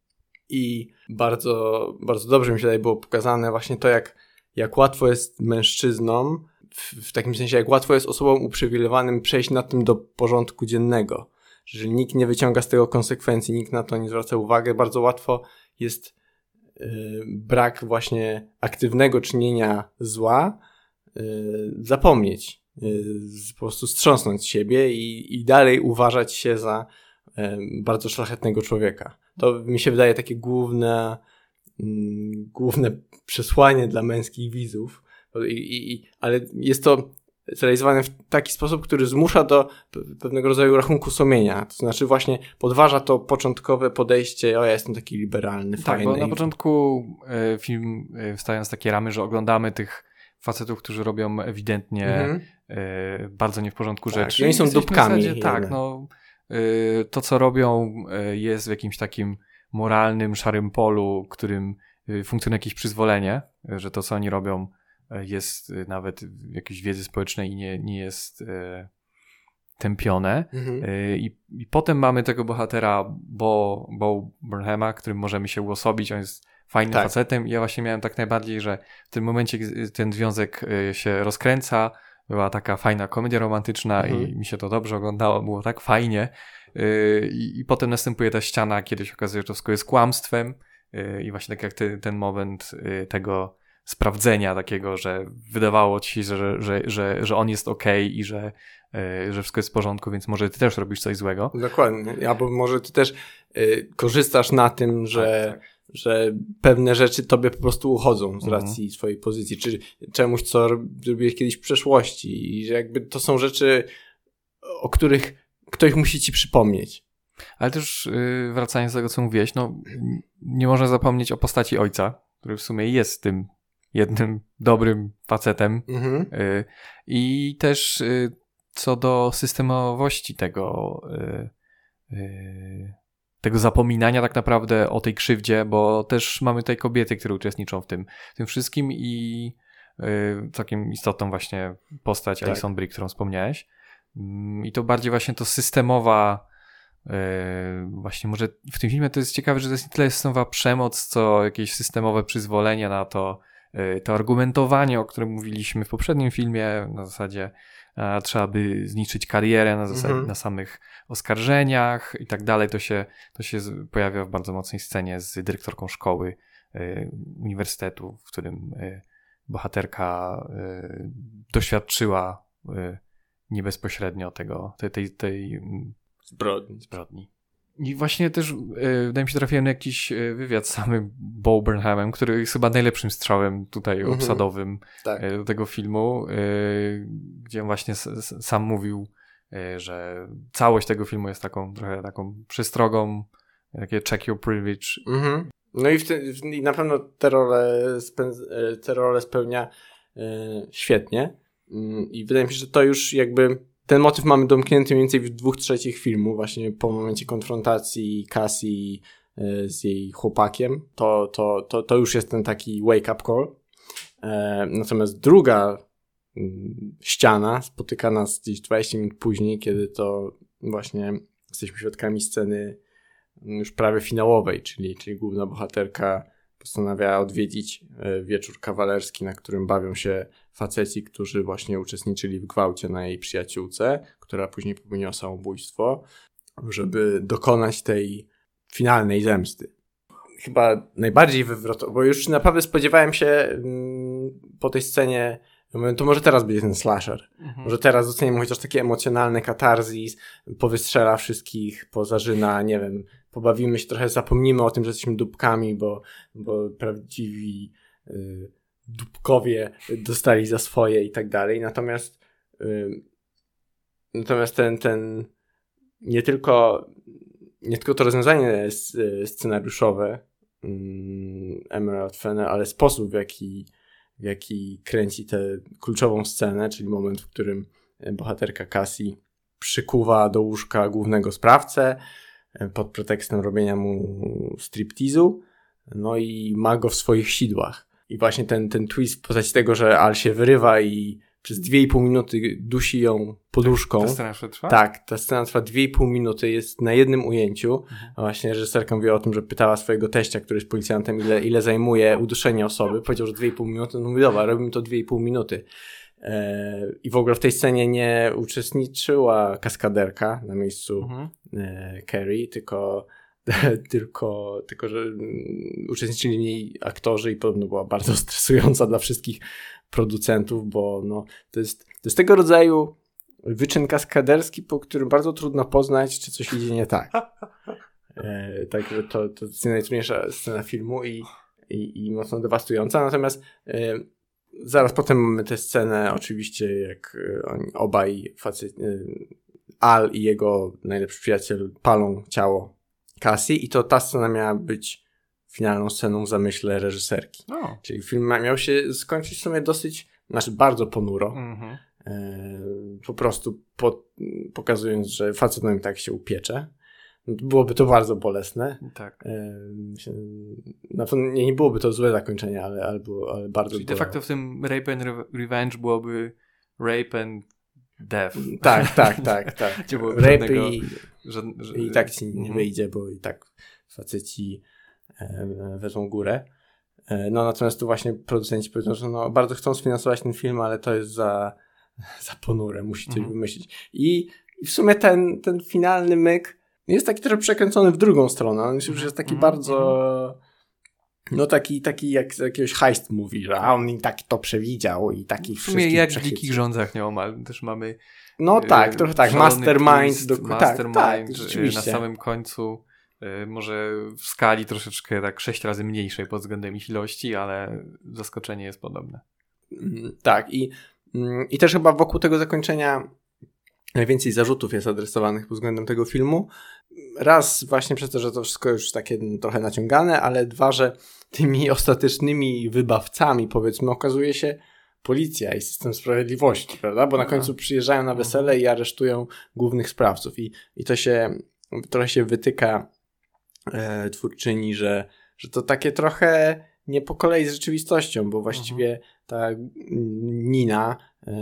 I bardzo, bardzo dobrze mi się tutaj było pokazane właśnie to, jak, jak łatwo jest mężczyznom w, w takim sensie, jak łatwo jest osobom uprzywilejowanym przejść na tym do porządku dziennego. Że nikt nie wyciąga z tego konsekwencji, nikt na to nie zwraca uwagi. Bardzo łatwo jest yy, brak właśnie aktywnego czynienia zła yy, zapomnieć, yy, po prostu strząsnąć siebie i, i dalej uważać się za bardzo szlachetnego człowieka. To mi się wydaje takie główne, mm, główne przesłanie dla męskich widzów, i, i, ale jest to zrealizowane w taki sposób, który zmusza do pewnego rodzaju rachunku sumienia. To znaczy właśnie podważa to początkowe podejście, o ja jestem taki liberalny, tak, fajny. Bo na początku e, film e, wstając z takie ramy, że oglądamy tych facetów, którzy robią ewidentnie mm -hmm. bardzo nie w porządku tak, rzeczy. oni są dupkami. Zasadzie, tak, no, to co robią jest w jakimś takim moralnym, szarym polu, którym y, funkcjonuje jakieś przyzwolenie, że to, co oni robią, jest nawet jakiejś wiedzy społecznej i nie, nie jest tępione. Mhm. I, I potem mamy tego bohatera Bo, Bo Burnhama, którym możemy się uosobić. On jest fajnym tak. facetem i ja właśnie miałem tak najbardziej, że w tym momencie ten związek się rozkręca, była taka fajna komedia romantyczna mhm. i mi się to dobrze oglądało, było tak fajnie. Yy, I, I, potem następuje ta ściana, kiedy się okazuje, że to wszystko jest kłamstwem. Yy, I właśnie tak jak ty, ten moment yy, tego sprawdzenia takiego, że wydawało ci się, że, że, że, że on jest ok i że, że wszystko jest w porządku, więc może ty też robisz coś złego. Dokładnie. Albo może ty też korzystasz na tym, że tak, tak że pewne rzeczy tobie po prostu uchodzą z mhm. racji mhm. swojej pozycji, czy czemuś, co zrobiłeś kiedyś w przeszłości i że jakby to są rzeczy, o których ktoś musi ci przypomnieć. Ale też yy, wracając do tego, co mówiłeś, no nie można zapomnieć o postaci ojca, który w sumie jest tym jednym dobrym facetem mhm. yy, i też yy, co do systemowości tego y, y, tego zapominania tak naprawdę o tej krzywdzie, bo też mamy tutaj kobiety, które uczestniczą w tym, tym wszystkim i yy, całkiem istotną właśnie postać tak. Alison Brie, którą wspomniałeś. Yy, I to bardziej właśnie to systemowa yy, właśnie może w tym filmie to jest ciekawe, że to jest nie tyle systemowa przemoc, co jakieś systemowe przyzwolenie na to, y, to argumentowanie, o którym mówiliśmy w poprzednim filmie, na zasadzie trzeba by zniszczyć karierę na, zasadzie, mhm. na samych oskarżeniach i tak dalej. To się, to się pojawia w bardzo mocnej scenie z dyrektorką szkoły y, uniwersytetu, w którym y, bohaterka y, doświadczyła nie bezpośrednio tego, tej, tej, tej mm, zbrodni. zbrodni. I właśnie też e, wydaje mi się trafiłem na jakiś e, wywiad z samym Bo Burnhamem, który jest chyba najlepszym strzałem tutaj mm -hmm. obsadowym tak. e, do tego filmu, e, gdzie właśnie sam mówił, e, że całość tego filmu jest taką trochę taką przestrogą, takie check your privilege. Mm -hmm. No i, w te, i na pewno te role, e, te role spełnia świetnie. Mm, I wydaje mi się, że to już jakby ten motyw mamy domknięty mniej więcej w dwóch trzecich filmu, właśnie po momencie konfrontacji Cassie e, z jej chłopakiem. To, to, to, to już jest ten taki wake-up call. E, natomiast druga mm, ściana spotyka nas gdzieś 20 minut później, kiedy to właśnie jesteśmy świadkami sceny już prawie finałowej, czyli, czyli główna bohaterka postanawia odwiedzić e, wieczór kawalerski, na którym bawią się faceci, którzy właśnie uczestniczyli w gwałcie na jej przyjaciółce, która później popełniła samobójstwo, żeby dokonać tej finalnej zemsty. Chyba najbardziej wywrotowo, bo już naprawdę spodziewałem się mm, po tej scenie to może teraz będzie ten slasher. Mhm. Może teraz dostaniemy chociaż takie emocjonalne katarzis, powystrzela wszystkich, pozażyna, nie wiem, pobawimy się trochę, zapomnimy o tym, że jesteśmy dupkami, bo, bo prawdziwi y, dupkowie dostali za swoje i tak dalej. Natomiast y, natomiast ten, ten nie tylko nie tylko to rozwiązanie scenariuszowe y, Emerald Fennel, ale sposób w jaki, w jaki kręci tę kluczową scenę, czyli moment, w którym bohaterka Cassie przykuwa do łóżka głównego sprawcę, pod pretekstem robienia mu striptizu, no i ma go w swoich sidłach. I właśnie ten, ten twist w postaci tego, że Al się wyrywa i przez 2,5 minuty dusi ją poduszką. Ta scena trwa? Tak, ta scena trwa 2,5 minuty, jest na jednym ujęciu. Mhm. Właśnie reżyserka mówiła o tym, że pytała swojego teścia, który jest policjantem, ile, ile zajmuje uduszenie osoby. Powiedział, że 2,5 minuty. No mówi, dobra, robimy to 2,5 minuty. E, I w ogóle w tej scenie nie uczestniczyła kaskaderka na miejscu mhm. E, Carrie, tylko, tylko, tylko, że mm, uczestniczyli w niej aktorzy i podobno była bardzo stresująca dla wszystkich producentów, bo no, to, jest, to jest tego rodzaju wyczyn kaskaderski, po którym bardzo trudno poznać, czy coś idzie nie tak. E, także to, to jest najtrudniejsza scena filmu i, i, i mocno dewastująca. Natomiast e, Zaraz potem mamy tę scenę, oczywiście, jak e, oni obaj facet, e, Al i jego najlepszy przyjaciel palą ciało Cassie i to ta scena miała być finalną sceną w zamyśle reżyserki. Oh. Czyli film miał się skończyć w sumie dosyć, znaczy bardzo ponuro. Mm -hmm. e, po prostu po, pokazując, że facet i tak się upiecze. Byłoby to bardzo bolesne. Tak. Na pewno nie, nie byłoby to złe zakończenie, ale, albo, ale bardzo Czyli de facto w tym Rape and Revenge byłoby Rape and Death. Tak, tak, tak. tak. Gdzie było Rape żadnego, i, że, i tak ci nie Mhm. wyjdzie, bo i tak faceci e, wezmą górę. E, no natomiast tu właśnie producenci powiedzą, że no, bardzo chcą sfinansować ten film, ale to jest za, za ponure, musi coś Mhm. wymyślić. I, I w sumie ten, ten finalny myk jest taki trochę przekręcony w drugą stronę. On już jest taki Mhm, bardzo... No taki, taki jak z jakiegoś heist mówi, że a on i tak to przewidział i takich W sumie wszystkich jak w dzikich rządzach nieomal. Też mamy No e, tak, trochę tak. Mastermind. Do, tak, mastermind tak, e, rzeczywiście. na samym końcu e, może w skali troszeczkę tak sześć razy mniejszej pod względem ich ilości, ale zaskoczenie jest podobne. Mm, Tak, i, mm, i też chyba wokół tego zakończenia najwięcej zarzutów jest adresowanych pod względem tego filmu. Raz właśnie przez to, że to wszystko już takie trochę naciągane, ale dwa, że tymi ostatecznymi wybawcami, powiedzmy, okazuje się policja i system sprawiedliwości, prawda? Bo na końcu przyjeżdżają na wesele i aresztują głównych sprawców. I, i to się trochę się wytyka e, twórczyni, że, że to takie trochę nie po kolei z rzeczywistością, bo właściwie ta Nina, e,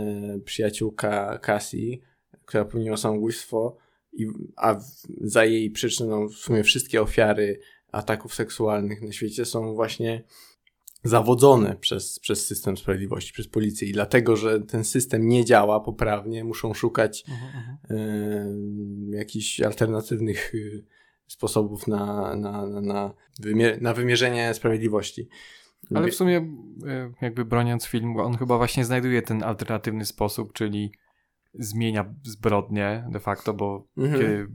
przyjaciółka Cassie, która popełniła samobójstwo, i, a za jej przyczyną w sumie wszystkie ofiary ataków seksualnych na świecie są właśnie zawodzone przez, przez system sprawiedliwości, przez policję i dlatego, że ten system nie działa poprawnie, muszą szukać e, jakichś alternatywnych y, sposobów na, na, na, na, wymier- na wymierzenie sprawiedliwości. Ale w sumie e, jakby broniąc film, on chyba właśnie znajduje ten alternatywny sposób, czyli zmienia zbrodnie de facto, bo Mhm. kiedy,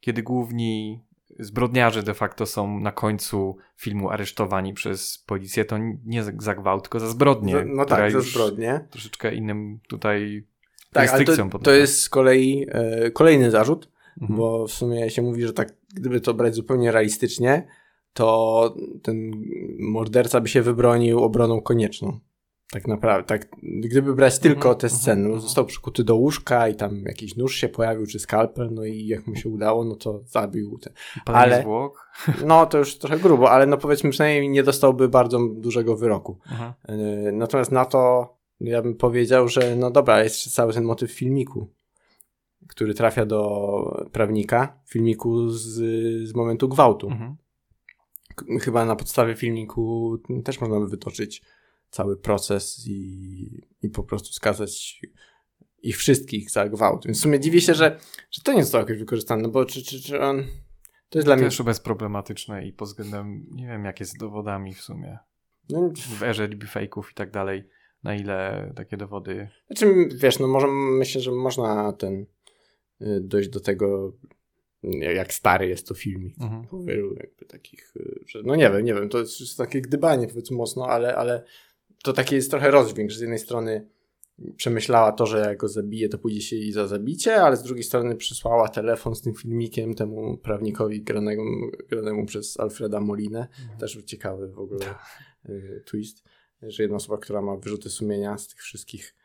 kiedy główni zbrodniarze de facto są na końcu filmu aresztowani przez policję, to nie za gwałt, tylko za zbrodnię. Za- no tak, za zbrodnie. Troszeczkę innym tutaj Tak, ale to, to jest z kolei e, kolejny zarzut, Mhm. bo w sumie się mówi, że tak, gdyby to brać zupełnie realistycznie, to ten morderca by się wybronił obroną konieczną. Tak naprawdę, tak, gdyby brać tylko te sceny, mhm. został przykuty do łóżka i tam jakiś nóż się pojawił, czy skalpel, no i jak mu się udało, no to zabił ten. Ale- zwłok. No to już trochę grubo, ale no powiedzmy przynajmniej nie dostałby bardzo dużego wyroku. Aha. Yy, Natomiast na to ja bym powiedział, że no dobra, jest cały ten motyw filmiku, który trafia do prawnika, filmiku z, z momentu gwałtu. Mhm. Chyba na podstawie filmiku też można by wytoczyć cały proces i, i po prostu skazać ich wszystkich za gwałt. Więc w sumie dziwię się, że, że to nie zostało jakoś wykorzystane, bo czy, czy, czy on... To jest dla mnie... Też bezproblematyczne i pod względem, nie wiem jak jest z dowodami w sumie. No, W erze deepfake'ów i tak dalej, na ile takie dowody Znaczy, wiesz, no może myślę, że można ten y, dojść do tego, jak stary jest to filmik. Mhm. Po wielu jakby takich, y, że no nie wiem, nie wiem, to jest takie gdybanie powiedzmy mocno, ale, ale to taki jest trochę rozdźwięk, że z jednej strony przemyślała to, że jak go zabije, to pójdzie się jej za zabicie, ale z drugiej strony przysłała telefon z tym filmikiem temu prawnikowi granemu, granemu przez Alfreda Molinę. Też ciekawy w ogóle y, twist, że jedna osoba, która ma wyrzuty sumienia z tych wszystkich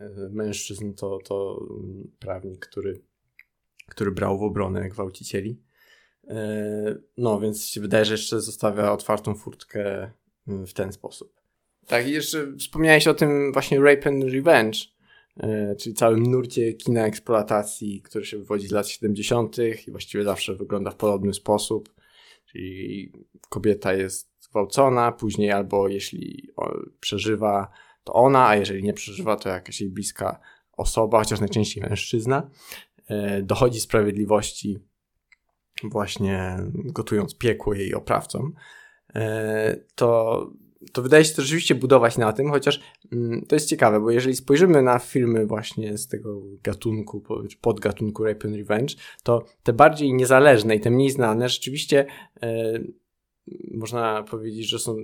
y, mężczyzn, to, to mm, prawnik, który, który brał w obronę gwałcicieli. Y, No, więc się wydaje, że jeszcze zostawia otwartą furtkę y, w ten sposób. Tak, i jeszcze wspomniałeś o tym właśnie Rape and Revenge, y, czyli całym nurcie kina eksploatacji, który się wywodzi z lat 70. i właściwie zawsze wygląda w podobny sposób. Czyli kobieta jest zgwałcona, później albo jeśli przeżywa, to ona, a jeżeli nie przeżywa, to jakaś jej bliska osoba, chociaż najczęściej mężczyzna, e, dochodzi sprawiedliwości właśnie gotując piekło jej oprawcom. E, to, to wydaje się to rzeczywiście budować na tym, chociaż mm, to jest ciekawe, bo jeżeli spojrzymy na filmy właśnie z tego gatunku, podgatunku Rape and Revenge, to te bardziej niezależne i te mniej znane rzeczywiście e, można powiedzieć, że są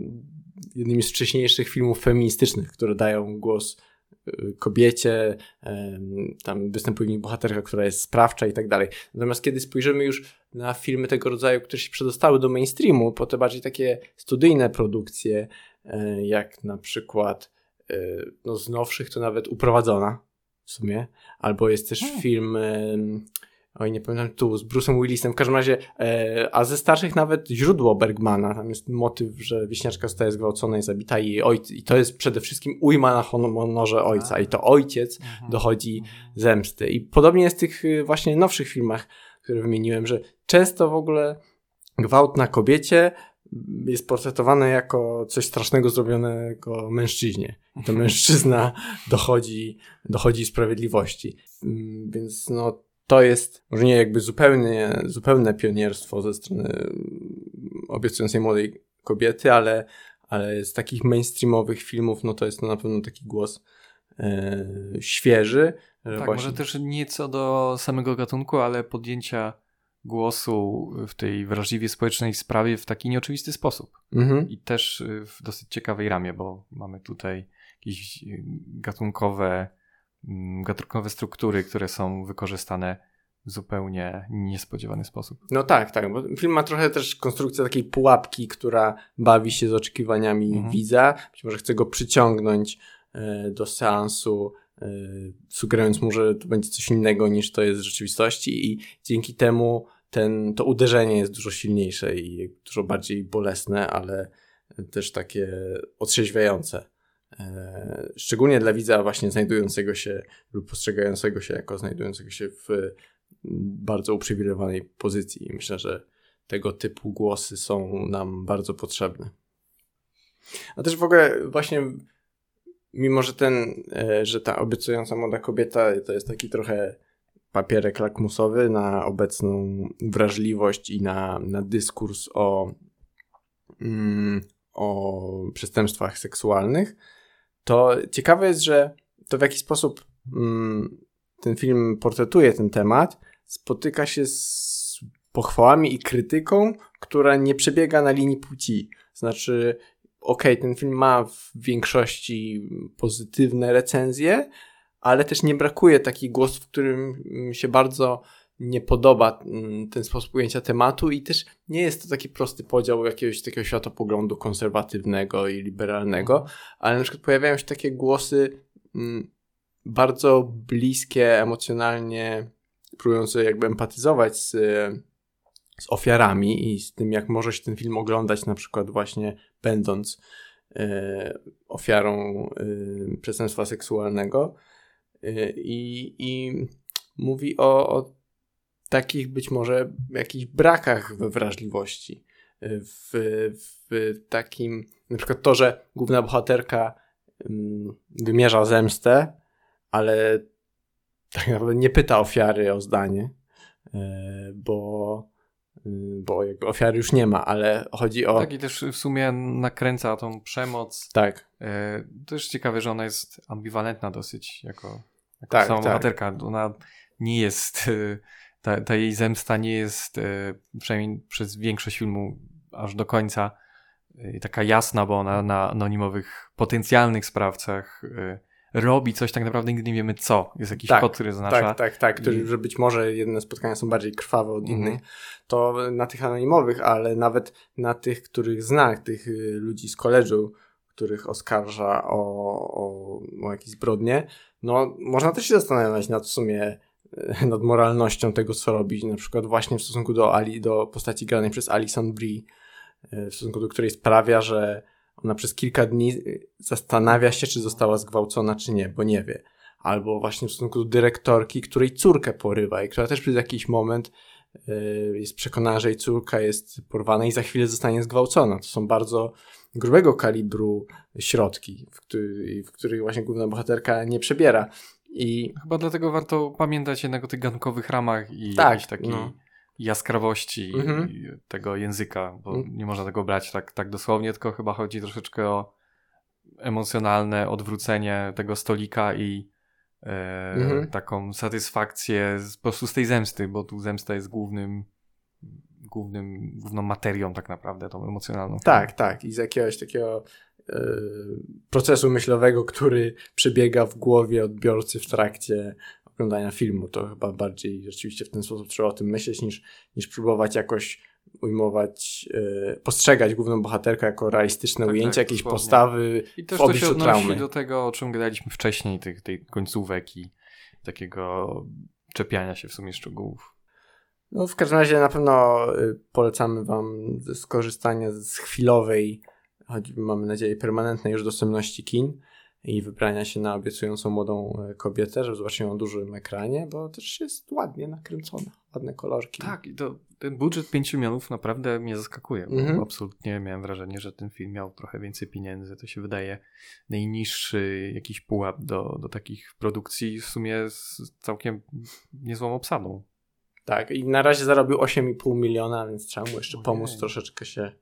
jednymi z wcześniejszych filmów feministycznych, które dają głos y, kobiecie, em, tam występuje w nich bohaterka, która jest sprawcza i tak dalej. Natomiast kiedy spojrzymy już na filmy tego rodzaju, które się przedostały do mainstreamu, po te bardziej takie studyjne produkcje, e, jak na przykład e, no z nowszych to nawet Uprowadzona w sumie, albo jest też Hmm. film em, oj nie pamiętam tu, z Bruce'em Willisem, w każdym razie, e, a ze starszych nawet źródło Bergmana, tam jest motyw, że wieśniaczka zostaje zgwałcona i zabita i ojciec, i to jest przede wszystkim ujma na honorze ojca i to ojciec Mhm. dochodzi Mhm. zemsty. I podobnie jest w tych właśnie nowszych filmach, które wymieniłem, że często w ogóle gwałt na kobiecie jest portretowany jako coś strasznego zrobionego mężczyźnie. To mężczyzna dochodzi, dochodzi sprawiedliwości. Mm, Więc no, to jest może nie jakby zupełnie, zupełne pionierstwo ze strony mm, obiecującej młodej kobiety, ale, ale z takich mainstreamowych filmów, no to jest to na pewno taki głos e, świeży. Tak, właśnie- może też nie co do samego gatunku, ale podjęcia głosu w tej wrażliwie społecznej sprawie w taki nieoczywisty sposób. Mhm. I też y, w dosyć ciekawej ramie, bo mamy tutaj jakieś y, gatunkowe, mm, gatunkowe struktury, które są wykorzystane w zupełnie niespodziewany sposób. No tak, tak, bo film ma trochę też konstrukcję takiej pułapki, która bawi się z oczekiwaniami Mhm. widza, być może chce go przyciągnąć e, do seansu, sugerując mu, że to będzie coś innego niż to jest w rzeczywistości i dzięki temu ten, to uderzenie jest dużo silniejsze i dużo bardziej bolesne, ale też takie otrzeźwiające. E, Szczególnie dla widza właśnie znajdującego się lub postrzegającego się jako znajdującego się w bardzo uprzywilejowanej pozycji. Myślę, że tego typu głosy są nam bardzo potrzebne. A też w ogóle właśnie mimo, że ten, e, że ta obiecująca młoda kobieta to jest taki trochę papierek lakmusowy na obecną wrażliwość i na, na dyskurs o, mm, o przestępstwach seksualnych, to ciekawe jest, że to w jaki sposób mm, ten film portretuje ten temat, spotyka się z pochwałami i krytyką, która nie przebiega na linii płci. Znaczy, okej, ten film ma w większości pozytywne recenzje, ale też nie brakuje takich głosów, którym mi się bardzo nie podoba mm, ten sposób ujęcia tematu i też nie jest to taki prosty podział jakiegoś takiego światopoglądu konserwatywnego i liberalnego, ale na przykład pojawiają się takie głosy mm, bardzo bliskie emocjonalnie, próbujące jakby empatyzować z, z ofiarami i z tym, jak może się ten film oglądać, na przykład właśnie będąc e, ofiarą e, przestępstwa seksualnego. E, I, I mówi o, o takich być może jakichś brakach we wrażliwości. E, W, w takim, na przykład to, że główna bohaterka mm, wymierza zemstę, ale tak naprawdę nie pyta ofiary o zdanie, e, bo, bo jakby ofiary już nie ma, ale chodzi o. Tak i też w sumie nakręca tą przemoc. Tak, E, To też ciekawe, że ona jest ambiwalentna dosyć jako, jako Tak, sama tak. bohaterka. Ona nie jest, e, ta, ta jej zemsta nie jest, przynajmniej przez większość filmu aż do końca, taka jasna, bo ona na anonimowych potencjalnych sprawcach robi coś tak naprawdę nigdy nie wiemy co. Jest jakiś Tak, kod, który zaznacza. tak, tak, tak, który, że być może jedne spotkania są bardziej krwawe od Mhm. innych, to na tych anonimowych, ale nawet na tych, których zna, tych y, ludzi z koledżu, których oskarża o, o, o jakieś zbrodnie, no można też się zastanawiać nad w sumie y, nad moralnością tego, co robić, na przykład właśnie w stosunku do Ali, do postaci granej przez Alison Brie, y, w stosunku do której sprawia, że ona przez kilka dni y, zastanawia się, czy została zgwałcona, czy nie, bo nie wie albo właśnie w stosunku do dyrektorki, której córkę porywa i która też przez jakiś moment y, jest przekonana, że jej córka jest porwana i za chwilę zostanie zgwałcona. To są bardzo grubego kalibru środki, w, który, w których właśnie główna bohaterka nie przebiera. I Chyba dlatego warto pamiętać jednak o tych gankowych ramach i Tak, jakiejś takiej no. Jaskrawości Mhm. tego języka, bo Mm. nie można tego brać tak, tak dosłownie, tylko chyba chodzi troszeczkę o emocjonalne odwrócenie tego stolika i e, Mhm. taką satysfakcję z, po prostu z tej zemsty, bo tu zemsta jest głównym, głównym główną materią tak naprawdę, tą emocjonalną. tak, tak, i z jakiegoś takiego y, procesu myślowego, który przebiega w głowie odbiorcy w trakcie oglądania filmu. To chyba bardziej rzeczywiście w ten sposób trzeba o tym myśleć, niż, niż próbować jakoś ujmować, y, postrzegać główną bohaterkę jako realistyczne Tak, ujęcie tak, jakiejś dosłownie. postawy I też w to się odnosi traumy. do tego, o czym gadaliśmy wcześniej, tych, tej końcówek i takiego czepiania się w sumie szczegółów. No w każdym razie na pewno y, polecamy wam skorzystanie z chwilowej, choć mamy nadzieję permanentnej już dostępności kin i wybrania się na obiecującą młodą e, kobietę, żeby zobaczyć ją na dużym ekranie, bo też jest ładnie nakręcona, ładne kolorki. Tak, i to, ten budżet 5 milionów naprawdę mnie zaskakuje, bo Mhm. absolutnie miałem wrażenie, że ten film miał trochę więcej pieniędzy. To się wydaje najniższy jakiś pułap do, do takich produkcji w sumie z całkiem niezłą obsadą. Tak, i na razie zarobił 8,5 miliona, więc trzeba mu jeszcze pomóc troszeczkę się,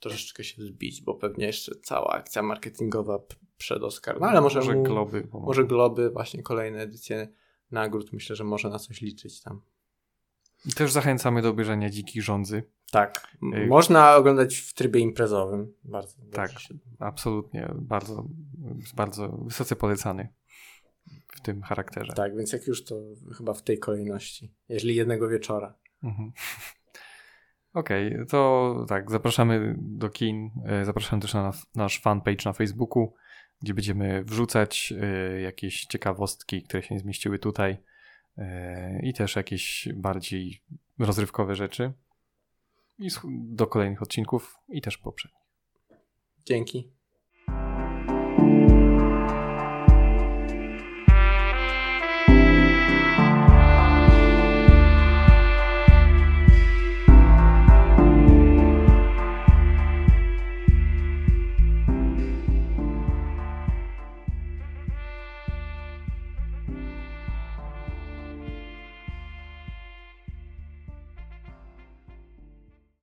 troszeczkę się zbić, bo pewnie jeszcze cała akcja marketingowa przed Oscar. No ale może, może mu, globy pomogą. może globy, właśnie kolejne edycje nagród, myślę, że może na coś liczyć tam. I też zachęcamy do obejrzenia Dzikich Rządzy. Tak, Ej. można oglądać w trybie imprezowym. Bardzo. Tak. się- Absolutnie, bardzo, bardzo wysoce polecany w tym charakterze. Tak, więc jak już to chyba w tej kolejności, jeżeli jednego wieczora. Mhm. Okej, to tak, zapraszamy do kin, e, zapraszamy też na nas- nasz fanpage na Facebooku, gdzie będziemy wrzucać e, jakieś ciekawostki, które się nie zmieściły tutaj e, i też jakieś bardziej rozrywkowe rzeczy i do kolejnych odcinków i też poprzednich. Dzięki.